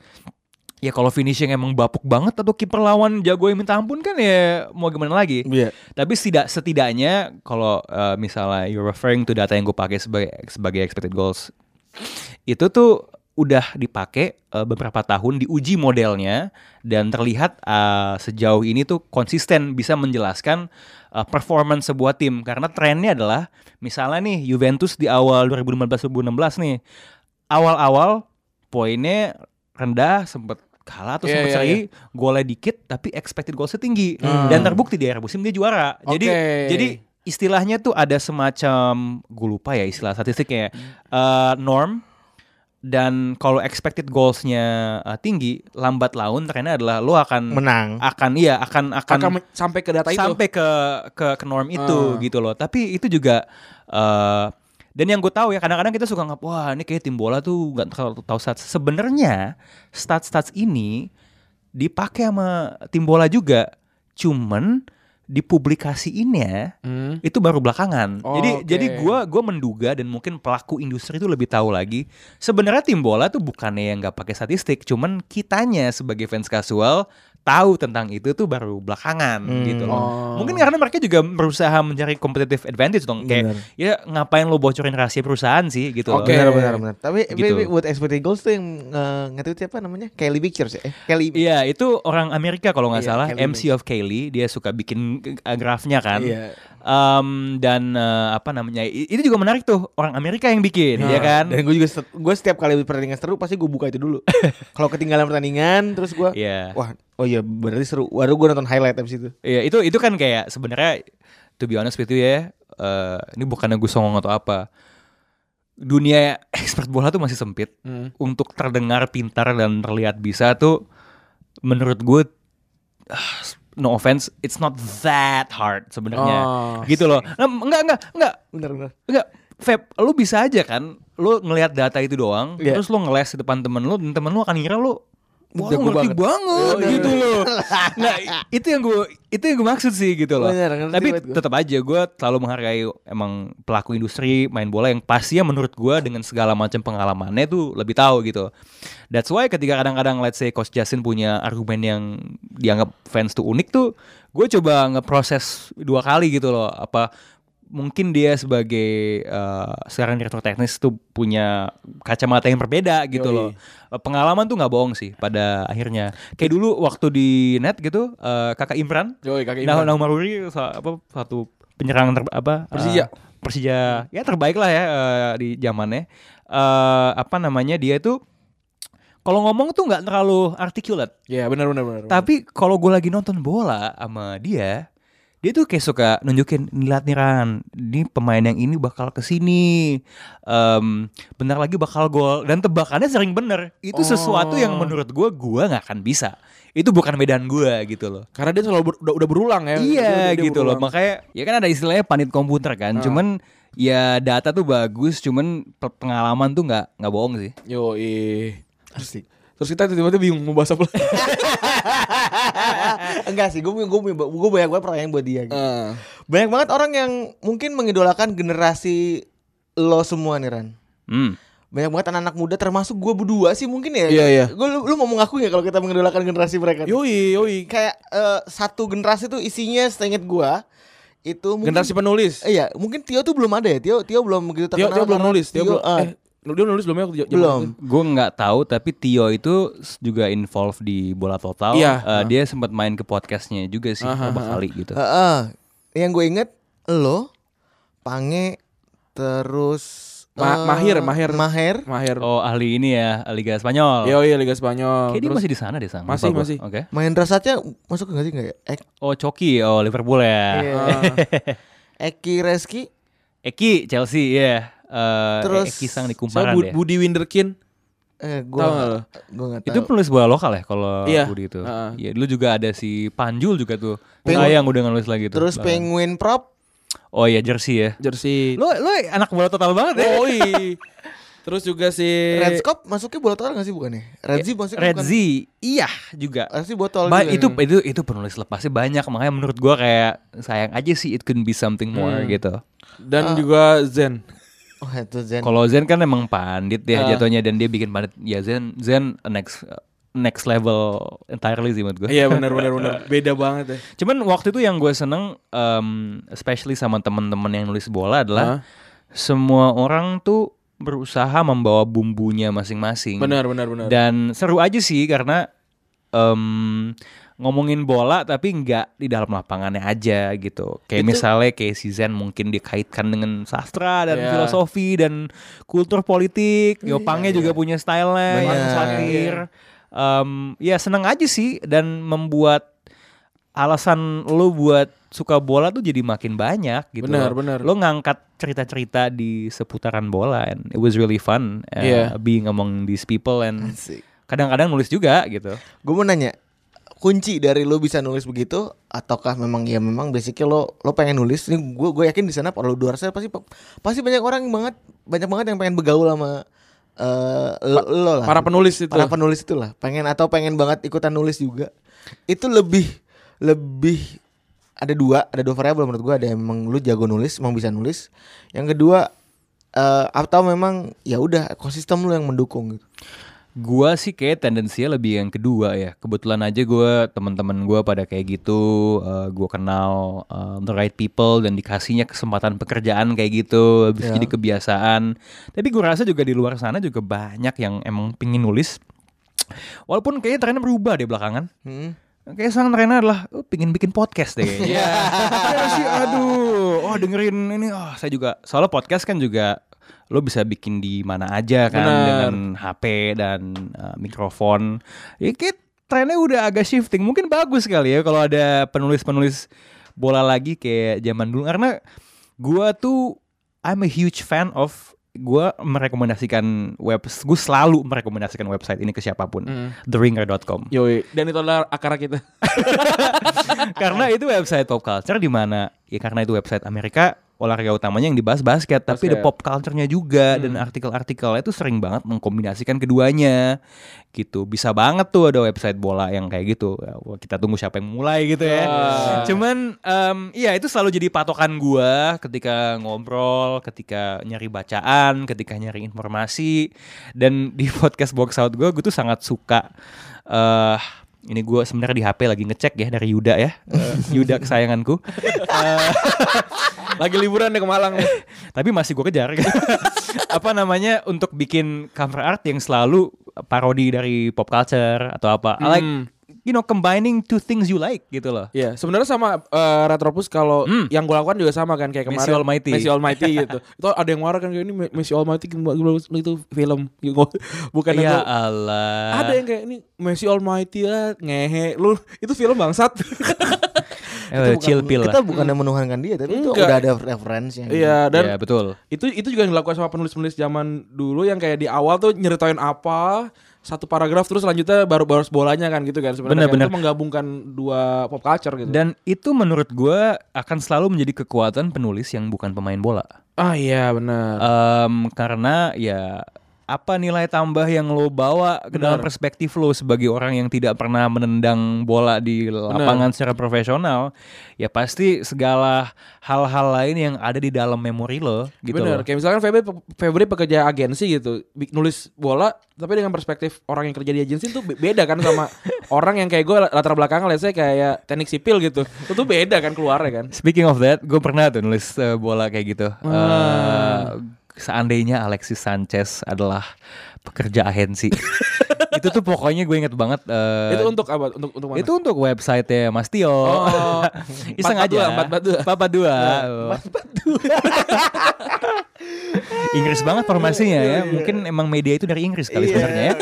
ya kalau finishing emang bapuk banget atau kiper lawan jago yang minta ampun kan ya mau gimana lagi Iya. tapi setidak setidaknya kalau uh, misalnya you're referring to data yang gue pakai sebagai sebagai expected goals itu tuh udah dipakai uh, beberapa tahun diuji modelnya dan terlihat uh, sejauh ini tuh konsisten bisa menjelaskan uh, performance sebuah tim. Karena trennya adalah misalnya nih Juventus di awal 2015-2016 nih awal-awal poinnya rendah sempet kalah atau Iya, sempet iya, seri golnya dikit tapi expected goalsnya tinggi. Hmm. dan terbukti di akhir musim dia juara. Jadi Oke. jadi istilahnya tuh ada semacam gue lupa ya istilah statistiknya eh, norm dan kalau expected goalsnya eh, tinggi lambat laun trennya adalah lo akan Menang. akan iya akan akan, Akan sampai ke data itu. sampai ke ke ke norm itu Ah. gitu loh tapi itu juga eh dan yang gue tahu ya kadang-kadang kita suka ngap wah ini kayak tim bola tuh nggak terlalu tahu stats sebenarnya stats-stats ini dipakai sama tim bola juga cuman dipublikasiinnya Hmm. itu baru belakangan. Oh, jadi oke. jadi gua gua menduga dan mungkin pelaku industri itu lebih tahu lagi. Sebenarnya tim bola tuh bukannya yang nggak pakai statistik, cuman kitanya sebagai fans kasual tahu tentang itu tuh baru belakangan gitu loh. Oh. Mungkin karena mereka juga berusaha mencari competitive advantage dong. Kayak Bener. ya ngapain lo bocorin rahasia perusahaan sih gitu loh. Oke. Benar benar benar. Tapi Gitu. tapi buat expected goals tuh yang uh, nge-tweet siapa namanya? Kelly Pictures ya? Eh, Kelly. Iya itu orang Amerika kalau nggak Iya, salah Kelly MC of Kaylee dia suka bikin grafnya kan Iya. Em, dan uh, apa namanya itu juga menarik tuh orang Amerika yang bikin Nah, ya kan Dan gue juga set- gue setiap kali pertandingan seru pasti gue buka itu dulu. Kalau ketinggalan pertandingan terus gue Iya wah oh iya berarti seru. Baru gue nonton highlight abis itu. Iya itu itu kan kayak sebenarnya to be honest with you ya eh, ini bukannya gue songong atau apa dunia expert bola tuh masih sempit Hmm. untuk terdengar pintar dan terlihat bisa tuh menurut gue ah, no offense it's not that hard sebenarnya. Oh, gitu loh. enggak enggak enggak. Benar benar. enggak. Feb, lu bisa aja kan lu ngelihat data itu doang Iya. terus lu ngeles di depan temen lu dan temen lu akan ngira lu Wah, Jago ngerti banget. banget, Oh, iya, gitu loh. Nah, itu yang gue itu yang gue maksud sih gitu loh. Bener, Tapi tetap aja gue selalu menghargai emang pelaku industri main bola yang pastinya menurut gue dengan segala macam pengalamannya tuh lebih tahu gitu. That's why ketika kadang-kadang let's say Coach Justin punya argumen yang dianggap fans tuh unik tuh, gue coba ngeproses dua kali gitu loh. Apa mungkin dia sebagai eh, sekarang direktur teknis tuh punya kacamata yang berbeda gitu Yoi. loh. Eh, Pengalaman tuh nggak bohong sih pada akhirnya. Kayak dulu waktu di net gitu, eh, kakak Imran, Yoi, kakak nah, Imran. Nah, Maruri sa- apa satu penyerang ter, apa Persija. Persija ya terbaik lah ya eh, di zamannya. Eh, apa namanya dia itu kalau ngomong tuh nggak terlalu articulate. Iya, benar benar benar. Tapi kalau gue lagi nonton bola sama dia, dia tuh kayak suka nunjukin nih lihat nih Ran, ini pemain yang ini bakal ke sini, Em bentar lagi bakal gol dan tebakannya sering bener. Itu sesuatu yang Oh. menurut gue gue nggak akan bisa. Itu bukan medan gue gitu loh. Karena dia selalu ber- udah, udah berulang ya. Iya Dia- dia gitu loh. berulang. Makanya ya kan ada istilahnya panit komputer kan. Ah. Cuman ya data tuh bagus, cuman pe- pengalaman tuh nggak nggak bohong sih. Yoi. Asik. Terus kita tiba-tiba bingung mau bahas apa lagi. Enggak sih, gue gue gue banyak banget pertanyaan buat dia. gitu. Eh, Banyak banget orang yang mungkin mengidolakan generasi lo semua nih Ran. Hmm. Banyak banget anak-anak muda termasuk gue berdua sih mungkin ya. Iya, iya. Gue lu, lu mau mengaku ya kalau kita mengidolakan generasi mereka? Yoi, yoi. Kayak eh, satu generasi tuh isinya seinget gue itu mungkin Generasi penulis. Iya, mungkin Tio tuh belum ada ya. Tio Tio belum begitu Tio, terkenal. Tio belum karena nulis, Tio, belum. eh, Eh, dia nulis belum ya? Belum. Gue nggak tahu tapi Tio itu juga involve di bola total. Iya. Eh, Dia sempat main ke podcastnya juga sih beberapa aha. kali gitu. Heeh. Yang gue inget lo, Pange, terus Ma- Eh, Mahir, Mahir. Maher. Mahir. Oh ahli ini ya Liga Spanyol. Yo iya Liga Spanyol. Kayak dia masih di sana deh sang. Masih, gua. masih. Oke. Mahendra Satya masuk nggak sih nggak ya? Ek, Oh Coki, oh Liverpool ya. Iya. ah, Eki Reski. Eki Chelsea ya. Eh, Terus Eki sang di kumparan Bu- deh. Budi Winderkin. Eh, gua lo? gua Itu tahu. penulis bola lokal ya kalau Iya. Budi itu. Iya, dulu juga ada si Panjul juga tuh. Pengu- Sayang udah nulis lagi tuh. Terus. Penguin Prop. Oh iya jersey ya. Jersey. Lo lo anak bola total banget ya. Oh iya. Terus juga si Red Scope masuknya bola total nggak sih bukan ya? Red Z masuknya Red bukan. Z, iya juga. Red Z botol Ba- juga itu nih. itu itu penulis lepasnya banyak makanya menurut gua kayak sayang aja sih it could be something more Hmm. gitu. dan juga Zen. Oh itu Zen. Kalau Zen kan emang pandit ya Ah. jatuhnya dan dia bikin pandit ya Zen Zen next next level entirely sih menurut gue. Iya benar benar benar. Beda banget ya. Cuman waktu itu yang gue seneng um, especially sama teman-teman yang nulis bola adalah Hah? semua orang tuh berusaha membawa bumbunya masing-masing. Benar benar benar. Dan seru aja sih karena em, ngomongin bola tapi nggak di dalam lapangannya aja gitu. Kayak Itu- misalnya kayak si Zen mungkin dikaitkan dengan sastra dan Iya. filosofi dan kultur politik. Yopangnya juga punya stylenya yang satir. Em, ya seneng aja sih dan membuat alasan lo buat suka bola tuh jadi makin banyak gitu. Benar, benar. Lo ngangkat cerita-cerita di seputaran bola and it was really fun uh, Iya. being among these people and kadang-kadang nulis juga gitu. Gue mau nanya, kunci dari lo bisa nulis begitu ataukah memang ya memang basicnya lo lo pengen nulis? Ini gue gue yakin di sana kalau luar sana pasti pasti banyak orang yang banget banyak banget yang pengen bergaul sama eh lo, lo lah. Para penulis itu. Para penulis itu lah. Pengen atau pengen banget ikutan nulis juga. Itu lebih lebih ada dua ada dua variabel menurut gue ada yang memang lu jago nulis emang bisa nulis yang kedua eh atau memang ya udah ekosistem lu yang mendukung gitu Gua sih kayak tendensinya lebih yang kedua ya. Kebetulan aja gua teman-teman gua pada kayak gitu. eh, gua kenal eh, the right people dan dikasihnya kesempatan pekerjaan kayak gitu. Habis Ya. jadi kebiasaan. Tapi gua rasa juga di luar sana juga banyak yang emang pingin nulis. Walaupun kayaknya trennya berubah deh belakangan. Hmm. Kayak sekarang trennya adalah oh, pingin bikin podcast deh kayaknya. Iya. Iya sih, aduh. Oh dengerin ini. Oh saya juga. Soalnya podcast kan juga lo bisa bikin di mana aja kan Benar. dengan HP dan uh, mikrofon. Ya kayak trennya udah agak shifting. Mungkin bagus kali ya kalau ada penulis-penulis bola lagi kayak zaman dulu. Karena gua tuh I'm a huge fan of gua merekomendasikan web gue selalu merekomendasikan website ini ke siapa pun Hmm. theringer.com Yoi. Dan itu adalah akar kita. karena itu website pop culture di mana ya karena itu website Amerika olahraga utamanya yang dibahas basket, tapi ada Basket. pop culture-nya juga dan artikel-artikelnya itu sering banget mengkombinasikan keduanya. Gitu. Bisa banget tuh ada website bola yang kayak gitu. Ya, kita tunggu siapa yang mulai gitu ya. Wah. cuman em, iya itu selalu jadi patokan gua ketika ngobrol ketika nyari bacaan ketika nyari informasi. Dan di podcast box out gua gue tuh sangat suka eh ini gue sebenarnya di HP lagi ngecek ya dari Yuda ya. Eh, Yuda kesayanganku Lagi liburan deh ke Malang nih. tapi masih gue kejar apa namanya untuk bikin cover art yang selalu parodi dari pop culture atau apa I like Hmm. you know combining two things you like gitu loh Iya, sebenarnya sama eh, Retropus kalau Hmm. yang gue lakukan juga sama kan kayak kemarin. Messi Almighty. Messi Almighty gitu. Itu ada yang marah kan kayak ini Me- Messi Almighty itu film gitu. bukan ya itu. Allah Ada yang kayak ini Messi Almighty lah ngehe lu itu film bangsat. Eh, chill pill kita lah bukan yang menuhankan dia tapi itu Enggak. udah ada referensinya Iya dan ya betul itu itu juga yang dilakukan sama penulis-penulis zaman dulu yang kayak di awal tuh nyeritain apa satu paragraf terus selanjutnya baru baru bolanya kan gitu kan sebenarnya Bener, kan. bener. itu menggabungkan dua pop culture gitu. dan itu menurut gue akan selalu menjadi kekuatan penulis yang bukan pemain bola ah iya benar. Em, karena ya apa nilai tambah yang lo bawa ke dalam perspektif lo sebagai orang yang tidak pernah menendang bola di lapangan secara profesional ya pasti segala hal-hal lain yang ada di dalam memori lo gitu Bener, loh. kayak misalkan Febri, Febri pekerja agensi gitu, nulis bola, tapi dengan perspektif orang yang kerja di agensi itu be- beda kan sama orang yang kayak gue latar belakang, let's say kayak teknik sipil gitu, itu tuh beda kan keluarnya kan. Speaking of that, gue pernah tuh nulis eh, bola kayak gitu. Ah. Eh, seandainya Alexis Sanchez adalah pekerja agensi, itu tuh pokoknya gue inget banget. eh, itu untuk apa? Untuk untuk mana? Itu untuk website ya Mas Tio. Oh, Iseng 442, aja. 442. 442. Inggris banget formasinya ya. Mungkin emang media itu dari Inggris kali sebenarnya ya.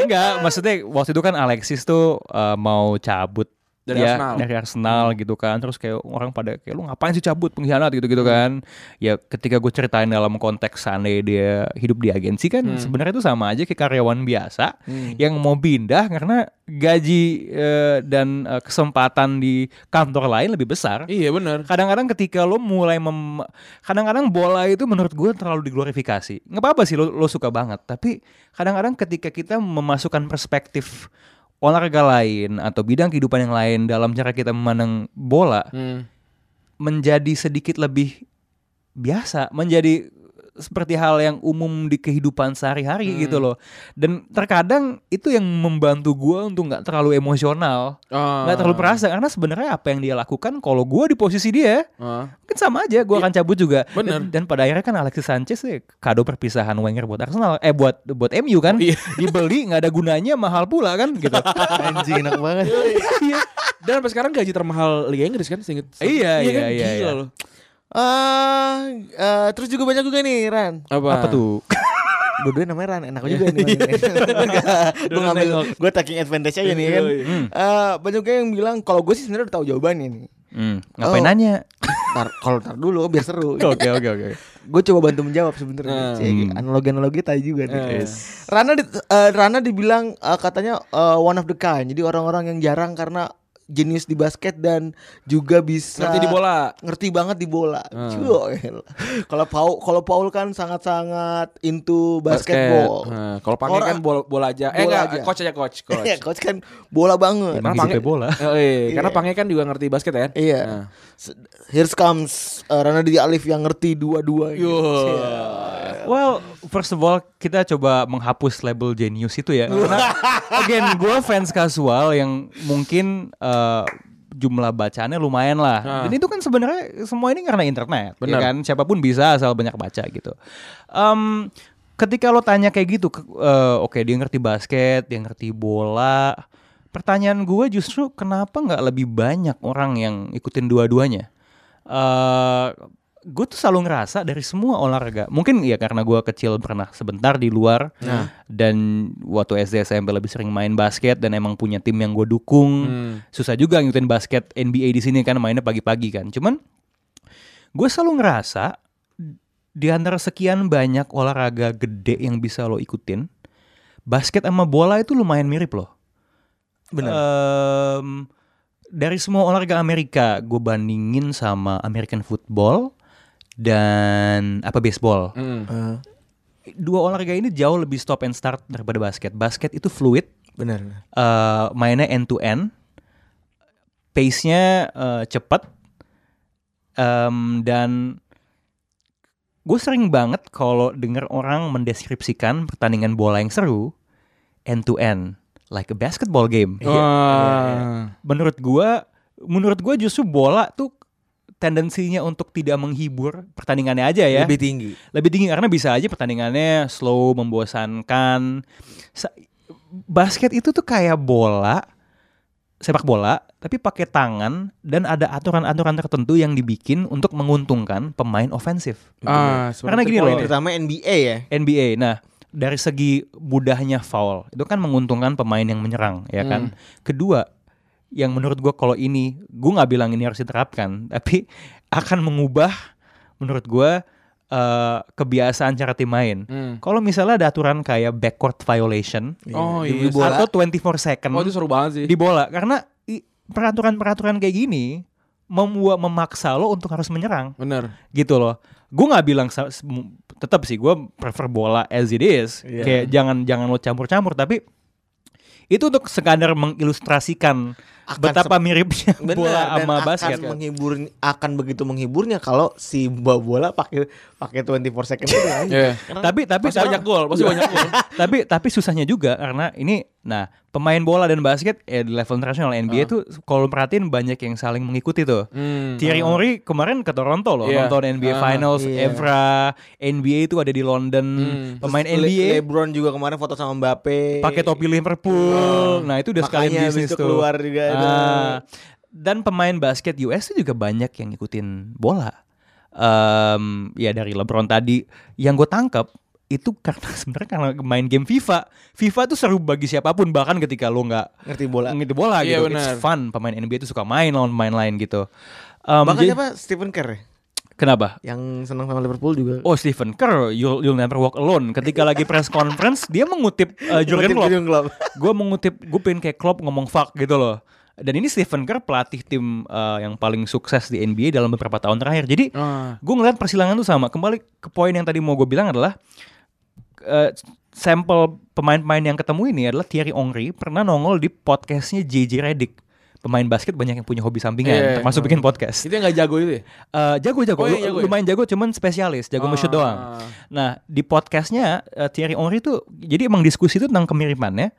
Enggak, maksudnya waktu itu kan Alexis tuh eh, mau cabut Dari ya, Arsenal. dari Arsenal gitu kan. Terus kayak orang pada kayak lu ngapain sih cabut? Pengkhianat gitu gitu kan. Ya ketika gue ceritain dalam konteks seandainya dia hidup di agensi kan sebenarnya itu sama aja kayak karyawan biasa yang mau pindah karena gaji eh, dan eh, kesempatan di kantor lain lebih besar. Iya benar. kadang-kadang ketika lo mulai mem kadang-kadang bola itu menurut gue terlalu diglorifikasi. Nggak apa-apa sih lo, lo suka banget tapi kadang-kadang ketika kita memasukkan perspektif olahraga lain atau bidang kehidupan yang lain dalam cara kita memandang bola Hmm. menjadi sedikit lebih biasa menjadi seperti hal yang umum di kehidupan sehari-hari gitu loh dan terkadang itu yang membantu gua untuk nggak terlalu emosional Ah. nggak terlalu perasa karena sebenarnya apa yang dia lakukan kalau gua di posisi dia Ah. kan sama aja gua akan cabut juga Bener. dan, dan pada akhirnya kan Alexis Sanchez ya, kado perpisahan Wenger buat Arsenal eh buat buat MU kan Iya. dibeli nggak ada gunanya mahal pula kan gitu Anjing enak banget. Iya. Dan sampai sekarang gaji termahal Liga Inggris kan seinget. Iya, iya, kan? iya, Gila iya. loh. Ah, eh, terus juga banyak juga nih Ran. Apa? apa tuh Dua-duanya namanya Ran, enak juga nih. gue ngambil, gue taking advantage aja nih kan. Iya, Eh, banyak juga yang bilang kalau gue sih sebenarnya udah tahu jawabannya nih. Hmm, ngapain Oh. nanya Ntar, kalau ntar dulu biar seru. oke oke oke gue coba bantu menjawab sebenarnya. Hmm. Cek, Analogi-analogi tadi juga nih. Eh. Rana di, eh, Rana dibilang eh, katanya eh, one of the kind. Jadi orang-orang yang jarang karena jenius di basket dan juga bisa Ngerti di bola. ngerti banget di bola. Hmm. Cuy. Kalau Paul kalau Paul kan sangat-sangat into basketball. Nah, kalau Pange kan bola, bola aja. Eh Bola enggak, aja. coach aja coach, coach. Ya, coach kan bola banget. Emang Pange- hidupnya bola. Eh, iya, karena Pange kan juga ngerti basket ya. Iya. Nah. Here comes uh, Rana di Alif yang ngerti dua-dua. Yo. Well, first of all kita coba menghapus label genius itu ya. Karena again gue fans kasual yang mungkin jumlah bacaannya lumayan lah. Ah. Dan itu kan sebenarnya semua ini karena internet, ya Benar. kan? Siapa pun bisa asal banyak baca gitu. Em, ketika lo tanya kayak gitu, eh, oke dia ngerti basket, dia ngerti bola. Pertanyaan gue justru kenapa nggak lebih banyak orang yang ikutin dua-duanya? eh gue tuh selalu ngerasa dari semua olahraga mungkin ya karena gue kecil pernah sebentar di luar dan waktu SD SMP lebih sering main basket dan emang punya tim yang gue dukung Hmm. susah juga ngikutin basket NBA di sini kan mainnya pagi-pagi kan cuman gue selalu ngerasa di antara sekian banyak olahraga gede yang bisa lo ikutin basket sama bola itu lumayan mirip loh Benar. Em, dari semua olahraga Amerika, gue bandingin sama American football dan apa baseball. Eh, Dua olahraga ini jauh lebih stop and start daripada basket. Basket itu fluid, benar. eh, mainnya end to end, pace-nya eh, cepet, Em, dan gue sering banget kalau denger orang mendeskripsikan pertandingan bola yang seru end to end, like a basketball game. Wah. menurut gua menurut gua justru bola tuh tendensinya untuk tidak menghibur pertandingannya aja ya Lebih tinggi. lebih tinggi karena bisa aja pertandingannya slow membosankan Sa- basket itu tuh kayak bola sepak bola tapi pakai tangan dan ada aturan-aturan tertentu yang dibikin untuk menguntungkan pemain ofensif Ah, Karena gini loh. Terutama NBA ya. NBA. Nah, dari segi mudahnya foul itu kan menguntungkan pemain yang menyerang, ya kan. Kedua, yang menurut gua kalau ini, gua nggak bilang ini harus diterapkan, tapi akan mengubah menurut gua eh, kebiasaan cara tim main. Hmm. Kalau misalnya ada aturan kayak backcourt violation Oh Di iya. bola. atau 24 second Oh itu seru banget sih. di bola, karena peraturan-peraturan kayak gini membuat memaksa lo untuk harus menyerang Bener. gitu loh. Gue nggak bilang tetap sih gue prefer bola as it is. Iya. Kayak jangan jangan lo campur-campur tapi itu untuk sekadar mengilustrasikan Akan betapa miripnya Benar, bola dan sama akan basket. menghibur akan begitu menghiburnya kalau si bawa bola pakai pakai 24 second itu kan. Iya. Tapi tapi Pasti banyak gol, pasti banyak gol. tapi tapi susahnya juga karena ini nah pemain bola dan basket eh, di level internasional NBA tuh kalau perhatiin banyak yang saling mengikuti tuh. Hmm. Thierry Henry kemarin ke Toronto loh Iya. nonton NBA Ah, Finals iya. Evra NBA itu ada di London Hmm. pemain Terus Le- NBA LeBron juga kemarin foto sama Mbappe. pakai topi Liverpool nah itu udah habis bisnis tuh keluar juga ada. Ah, dan pemain basket US itu juga banyak yang ngikutin bola em, ya dari LeBron tadi yang gue tangkap itu karena sebenarnya karena main game FIFA. FIFA tuh seru bagi siapa pun bahkan ketika lo nggak Ngerti bola. ngerti bola Iya, gitu. benar. It's fun. Pemain NBA itu suka main lawan pemain lain gitu. Em, Bahkan jadi- siapa Stephen Kerr ya? Kenapa? Yang senang sama Liverpool juga. Oh Stephen Kerr, you'll, you'll never walk alone. Ketika lagi press conference, dia mengutip uh, Jurgen Ngutip Klopp. Jurgen Klopp. gue mengutip, gue pengen kayak Klopp ngomong fuck gitu loh. Dan ini Stephen Kerr pelatih tim uh, yang paling sukses di NBA dalam beberapa tahun terakhir. Jadi Ah. gue ngeliat persilangan tuh sama. Kembali ke poin yang tadi mau gue bilang adalah uh, sampel pemain-pemain yang ketemu ini adalah Thierry Henry pernah nongol di podcastnya JJ Redick. Pemain basket banyak yang punya hobi sampingan, Iya, iya. termasuk bikin podcast. Itu yang gak jago itu ya? Eh, jago jago, Oh, iya, Lu- jago ya? lumayan jago, cuman spesialis, jago Ah. nge-shoot doang. Nah di podcastnya eh, Thierry Henry tuh, jadi emang diskusi itu tentang kemiripannya.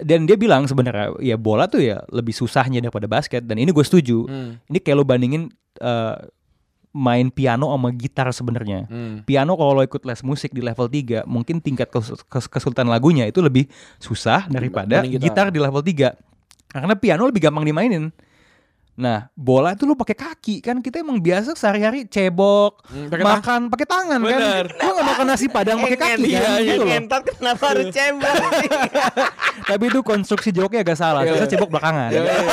Dan dia bilang sebenarnya ya bola tuh ya lebih susahnya daripada basket. Dan ini gue setuju. Hmm. Ini kayak lo bandingin eh, main piano sama gitar sebenarnya. Hmm. Piano kalau lo ikut les musik di level 3 mungkin tingkat kes- kes- kesulitan lagunya itu lebih susah daripada gitar. gitar. di level 3. Karena piano lebih gampang dimainin. Nah, bola itu lo pakai kaki kan kita emang biasa sehari-hari cebok, Hmm, tang- makan pakai tangan Bener. kan. Lo gak makan nasi padang pakai kaki Iya, kan gitu loh. Kenapa harus cebok sih? Tapi itu konstruksi joknya agak salah. Iya. Kita cebok belakangan. Iya, iya.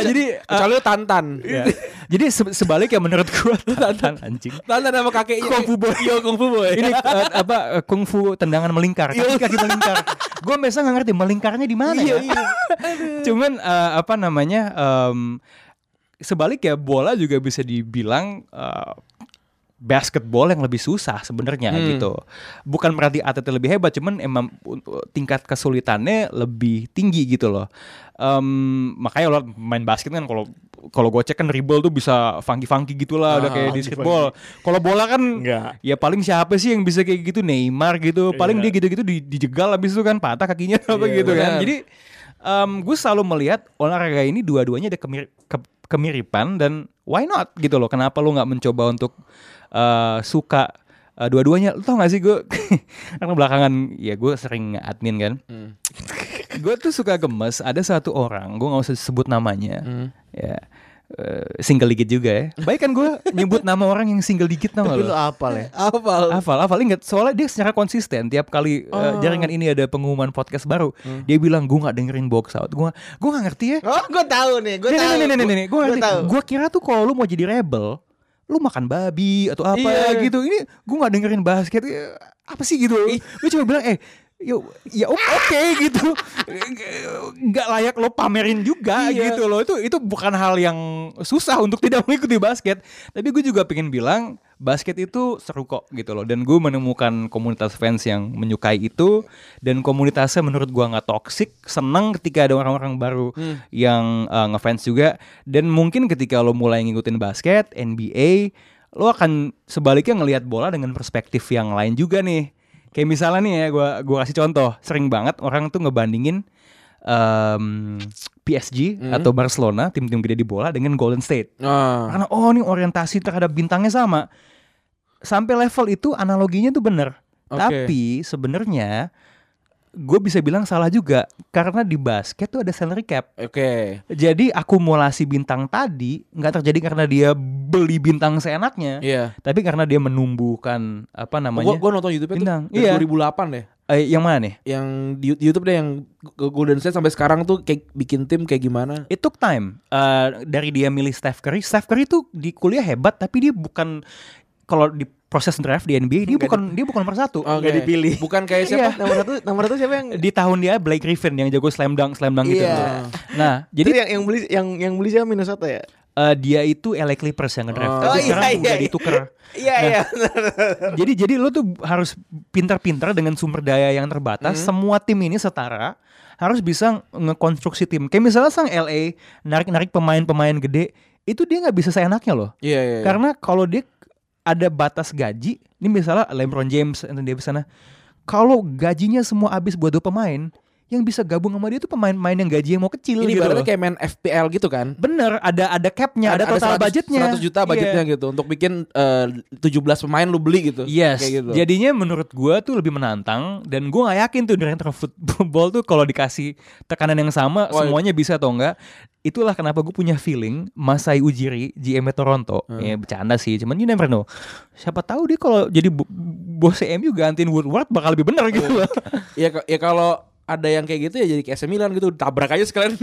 Jadi uh, Kecuali lu tantan. ya. Jadi se- sebaliknya menurut gua tantan anjing. Tantan sama kakeknya. Kung fu boy. Iya, kung fu boy. Ini uh, apa uh, kungfu tendangan melingkar, kaki kaki melingkar. Gue biasa nggak ngerti melingkarnya di mana Iya, ya. iya. Cuman uh, apa namanya em, sebaliknya bola juga bisa dibilang uh, basketball yang lebih susah sebenarnya Hmm. gitu. Bukan berarti atletnya lebih hebat, cuman emang tingkat kesulitannya lebih tinggi gitu loh. Em, makanya lo main basket kan kalau kalau gue cek kan dribble tuh bisa funky-funky gitulah udah Ah, kayak di streetball. Kalau bola kan Enggak. ya paling siapa sih yang bisa kayak gitu Neymar gitu. Paling dia gitu-gitu di, dijegal habis itu kan patah kakinya apa Iya, gitu kan. Jadi em, gue selalu melihat olahraga ini dua-duanya ada kemir- ke- kemiripan dan why not gitu loh. Kenapa lu nggak mencoba untuk eh, suka eh, dua-duanya? Lu tau gak sih gue karena belakangan ya gue sering admin kan. Hmm. gue tuh suka gemes ada satu orang gue nggak usah sebut namanya Hmm. ya eh, single digit juga ya. Baik kan gue nyebut nama orang yang single digit lu lo? apal ya? Hafal. hafal hafal. Inget soalnya dia secara konsisten tiap kali eh, jaringan ini ada pengumuman podcast baru dia bilang gue nggak dengerin box out. Gue gue nggak ngerti ya. Oh, gue tahu nih, gue tahu. nih nih nih nih. Gue Gua ngerti. tahu. gue kira tuh kalau lu mau jadi rebel lu makan babi atau apa Iya. gitu. Ini gue nggak dengerin basket. Apa sih gitu? Gue cuma bilang eh Yo, ya oke gitu, nggak layak lo pamerin juga Iya. gitu loh. Itu itu bukan hal yang susah untuk tidak mengikuti basket. Tapi gue juga pengen bilang basket itu seru kok gitu loh. Dan gue menemukan komunitas fans yang menyukai itu dan komunitasnya menurut gue nggak toksik. Seneng ketika ada orang-orang baru yang uh, ngefans juga. Dan mungkin ketika lo mulai ngikutin basket, NBA, lo akan sebaliknya ngelihat bola dengan perspektif yang lain juga nih. Kayak misalnya nih ya, gua gua kasih contoh. Sering banget orang tuh ngebandingin em, PSG atau Barcelona, tim-tim gede di bola dengan Golden State. Ah. Karena oh ini orientasi terhadap bintangnya sama. Sampai level itu analoginya tuh bener. Oke. Tapi sebenarnya gue bisa bilang salah juga karena di basket tuh ada salary cap. Oke. Jadi akumulasi bintang tadi nggak terjadi karena dia beli bintang seenaknya, Iya. tapi karena dia menumbuhkan apa namanya? Gua, gua nonton YouTube itu Bintang. dari Iya. 2008 deh. Eh, yang mana nih? Yang di YouTube deh yang Golden State sampai sekarang tuh kayak bikin tim kayak gimana? It took time Eh, dari dia milih Steph Curry. Steph Curry tuh di kuliah hebat, tapi dia bukan kalau di proses draft di NBA dia bukan dia bukan nomor satu. Oke. Nggak dipilih. Bukan kayak siapa? Nomor satu, nomor satu siapa yang? Di tahun dia Blake Griffin yang jago slam dunk slam dunk gitu. Iya. Nah, Jadi yang yang beli yang yang beli siapa Minnesota ya? eh, dia itu LA Clippers yang ngedraft. Oh. Tapi Oh, sekarang iya, udah iya. ditukar. Iya Nah. iya. jadi jadi lo tuh harus pintar-pintar dengan sumber daya yang terbatas. Semua tim ini setara harus bisa ngekonstruksi tim. Kayak misalnya sang LA narik-narik pemain-pemain gede, itu dia nggak bisa seenaknya loh. Iya, iya. iya. Karena kalau dia ada batas gaji, ini misalnya LeBron James Anthony Davis sana, kalau gajinya semua habis buat dua pemain, yang bisa gabung sama dia tuh pemain-pemain yang gajinya mau kecil ini gitu. ibaratnya loh. kayak main FPL gitu kan? Bener, ada ada capnya, ada, total 100 budgetnya. 100 juta budgetnya Iya. gitu untuk bikin eh, 17 pemain lu beli gitu. Yes, Kayak gitu. jadinya menurut gua tuh lebih menantang dan gua nggak yakin tuh director football tuh kalau dikasih tekanan yang sama Wah, semuanya bisa atau enggak. Itulah kenapa gue punya feeling Masai Ujiri GM Toronto. Ya bercanda sih cuman you never know. Siapa tahu dia kalau jadi bo- bos MU gantiin Woodward bakal lebih benar gitu. Loh Ya ya kalau ada yang kayak gitu ya jadi kayak AC Milan gitu tabrak aja sekalian.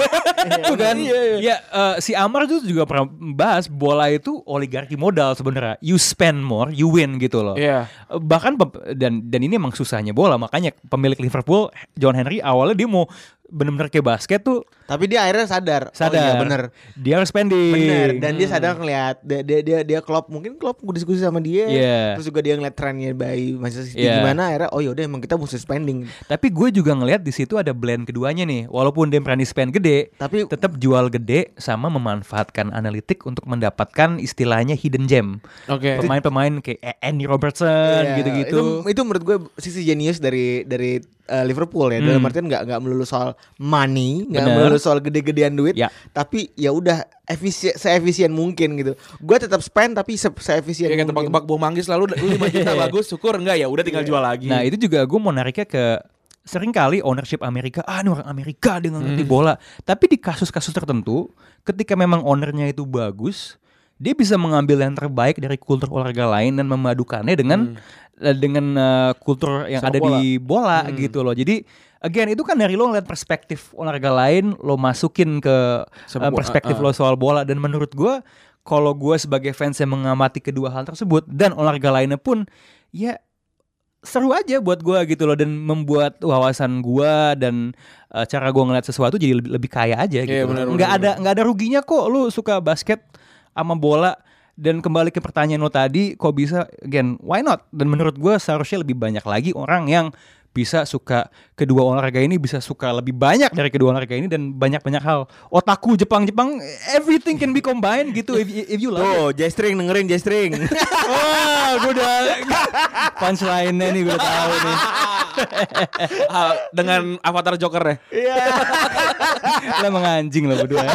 itu kan. Iya, iya. ya eh, si Amar tuh juga pernah bahas bola itu oligarki modal sebenarnya. You spend more you win gitu loh. Iya. Eh, bahkan dan dan ini emang susahnya bola. Makanya pemilik Liverpool John Henry awalnya dia mau bener-bener kayak basket tuh Tapi dia akhirnya sadar. sadar Oh iya bener. dia harus spending Bener. Dan dia sadar ngeliat dia dia dia, dia klop mungkin klop diskusi sama dia. Iya. Terus juga dia ngeliat trennya Manchester City Iya. gimana akhirnya oh yaudah emang kita mesti spending. Tapi gue juga ngelihat di situ ada blend keduanya nih. Walaupun dia berani spend gede, Tapi tetap jual gede sama memanfaatkan analitik untuk mendapatkan istilahnya hidden gem. Oke. Pemain-pemain kayak Andy Robertson Iya, gitu-gitu. Itu, itu menurut gue sisi jenius dari dari uh, Liverpool ya. Dalam artian nggak nggak melulu soal money, nggak Hmm. Melulu soal gede-gedean duit, Ya. tapi ya udah efisien seefisien mungkin gitu. Gue tetap spend tapi se seefisien Kayak mungkin. tebak-tebak buah manggis lalu lu 5 juta bagus syukur enggak ya udah tinggal jual lagi. Nah itu juga gue mau nariknya ke sering kali ownership Amerika, ah ini orang Amerika dia nggak ngerti bola. Tapi di kasus-kasus tertentu, ketika memang ownernya itu bagus, dia bisa mengambil yang terbaik dari kultur olahraga lain dan memadukannya dengan eh, dengan eh, kultur yang Sepak ada bola. di bola gitu loh. Jadi again itu kan dari lo ngeliat perspektif olahraga lain, lo masukin ke eh, bola, perspektif ah. lo soal bola dan menurut gue kalau gue sebagai fans yang mengamati kedua hal tersebut dan olahraga lainnya pun ya seru aja buat gua gitu loh dan membuat wawasan gua dan uh, cara gua ngeliat sesuatu jadi lebih, lebih kaya aja gitu. Iya, benar, nggak benar, ada nggak ada ruginya kok lu suka basket sama bola dan kembali ke pertanyaan lo tadi kok bisa again why not dan menurut gua seharusnya lebih banyak lagi orang yang bisa suka kedua olahraga ini bisa suka lebih banyak dari kedua olahraga ini dan banyak-banyak hal otaku Jepang-Jepang everything can be combined gitu if, if you love. Oh, J-string dengerin J-string. Wah, gue udah punchline-nya nih gue udah tahu nih. Ah, dengan avatar Joker ya. Iya. Lah menganjing lo berdua.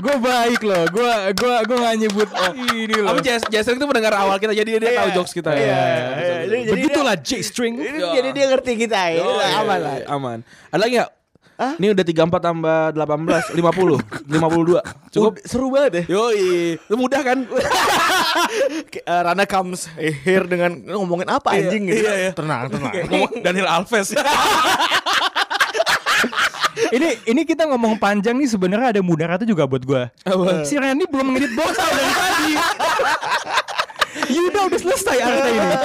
Gue baik loh. Gue gue gue gak nyebut ini loh. Tapi Jess, Jess itu mendengar awal kita jadi dia tahu jokes kita. Iya, ya. iya. Jadi Begitulah J-string. Ini jadi dia ngerti kita ya. Oh, iya, aman iya, lah. iya, Aman. Ada lagi nggak? Ini udah 34 tambah 18 50 52. Cukup. Ud- seru banget ya. Yoi, itu mudah kan? Eh, Rana comes here dengan ngomongin apa Iya, anjing gitu. iya, iya. Tenang, tenang. Daniel Alves. ini ini kita ngomong panjang nih sebenarnya ada mudaratnya juga buat gue. Si Randy belum ngedit box out dari tadi. Yuda udah selesai artinya ini.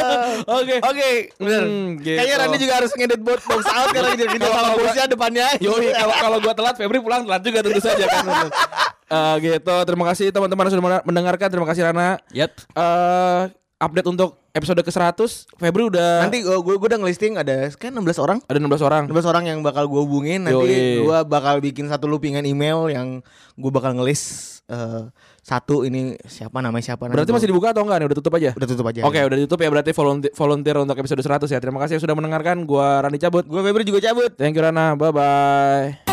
Oke. Oke. Hmm, gitu. Kayaknya Randy juga harus ngedit box box out karena kejar kejar sama bosnya depannya. Yoi, kalau kalau gua telat, Febri pulang telat juga tentu saja kan. Eh, gitu. Terima kasih teman-teman sudah mendengarkan. Terima kasih Rana. Yap. Eh update untuk episode ke-100 Febri udah Nanti gue gue udah ngelisting ada kan 16 orang. ada 16 orang. 16 orang yang bakal gue hubungin nanti gue bakal bikin satu loopingan email yang gue bakal ngelis eh, satu ini siapa namanya siapa Berarti masih dibuka atau enggak nih? Udah tutup aja? udah tutup aja. Oke, udah ditutup ya berarti volunteer, volunteer untuk episode 100 ya. Terima kasih yang sudah mendengarkan. Gua Rani cabut. Gue Febri juga cabut. Thank you Rana. Bye bye.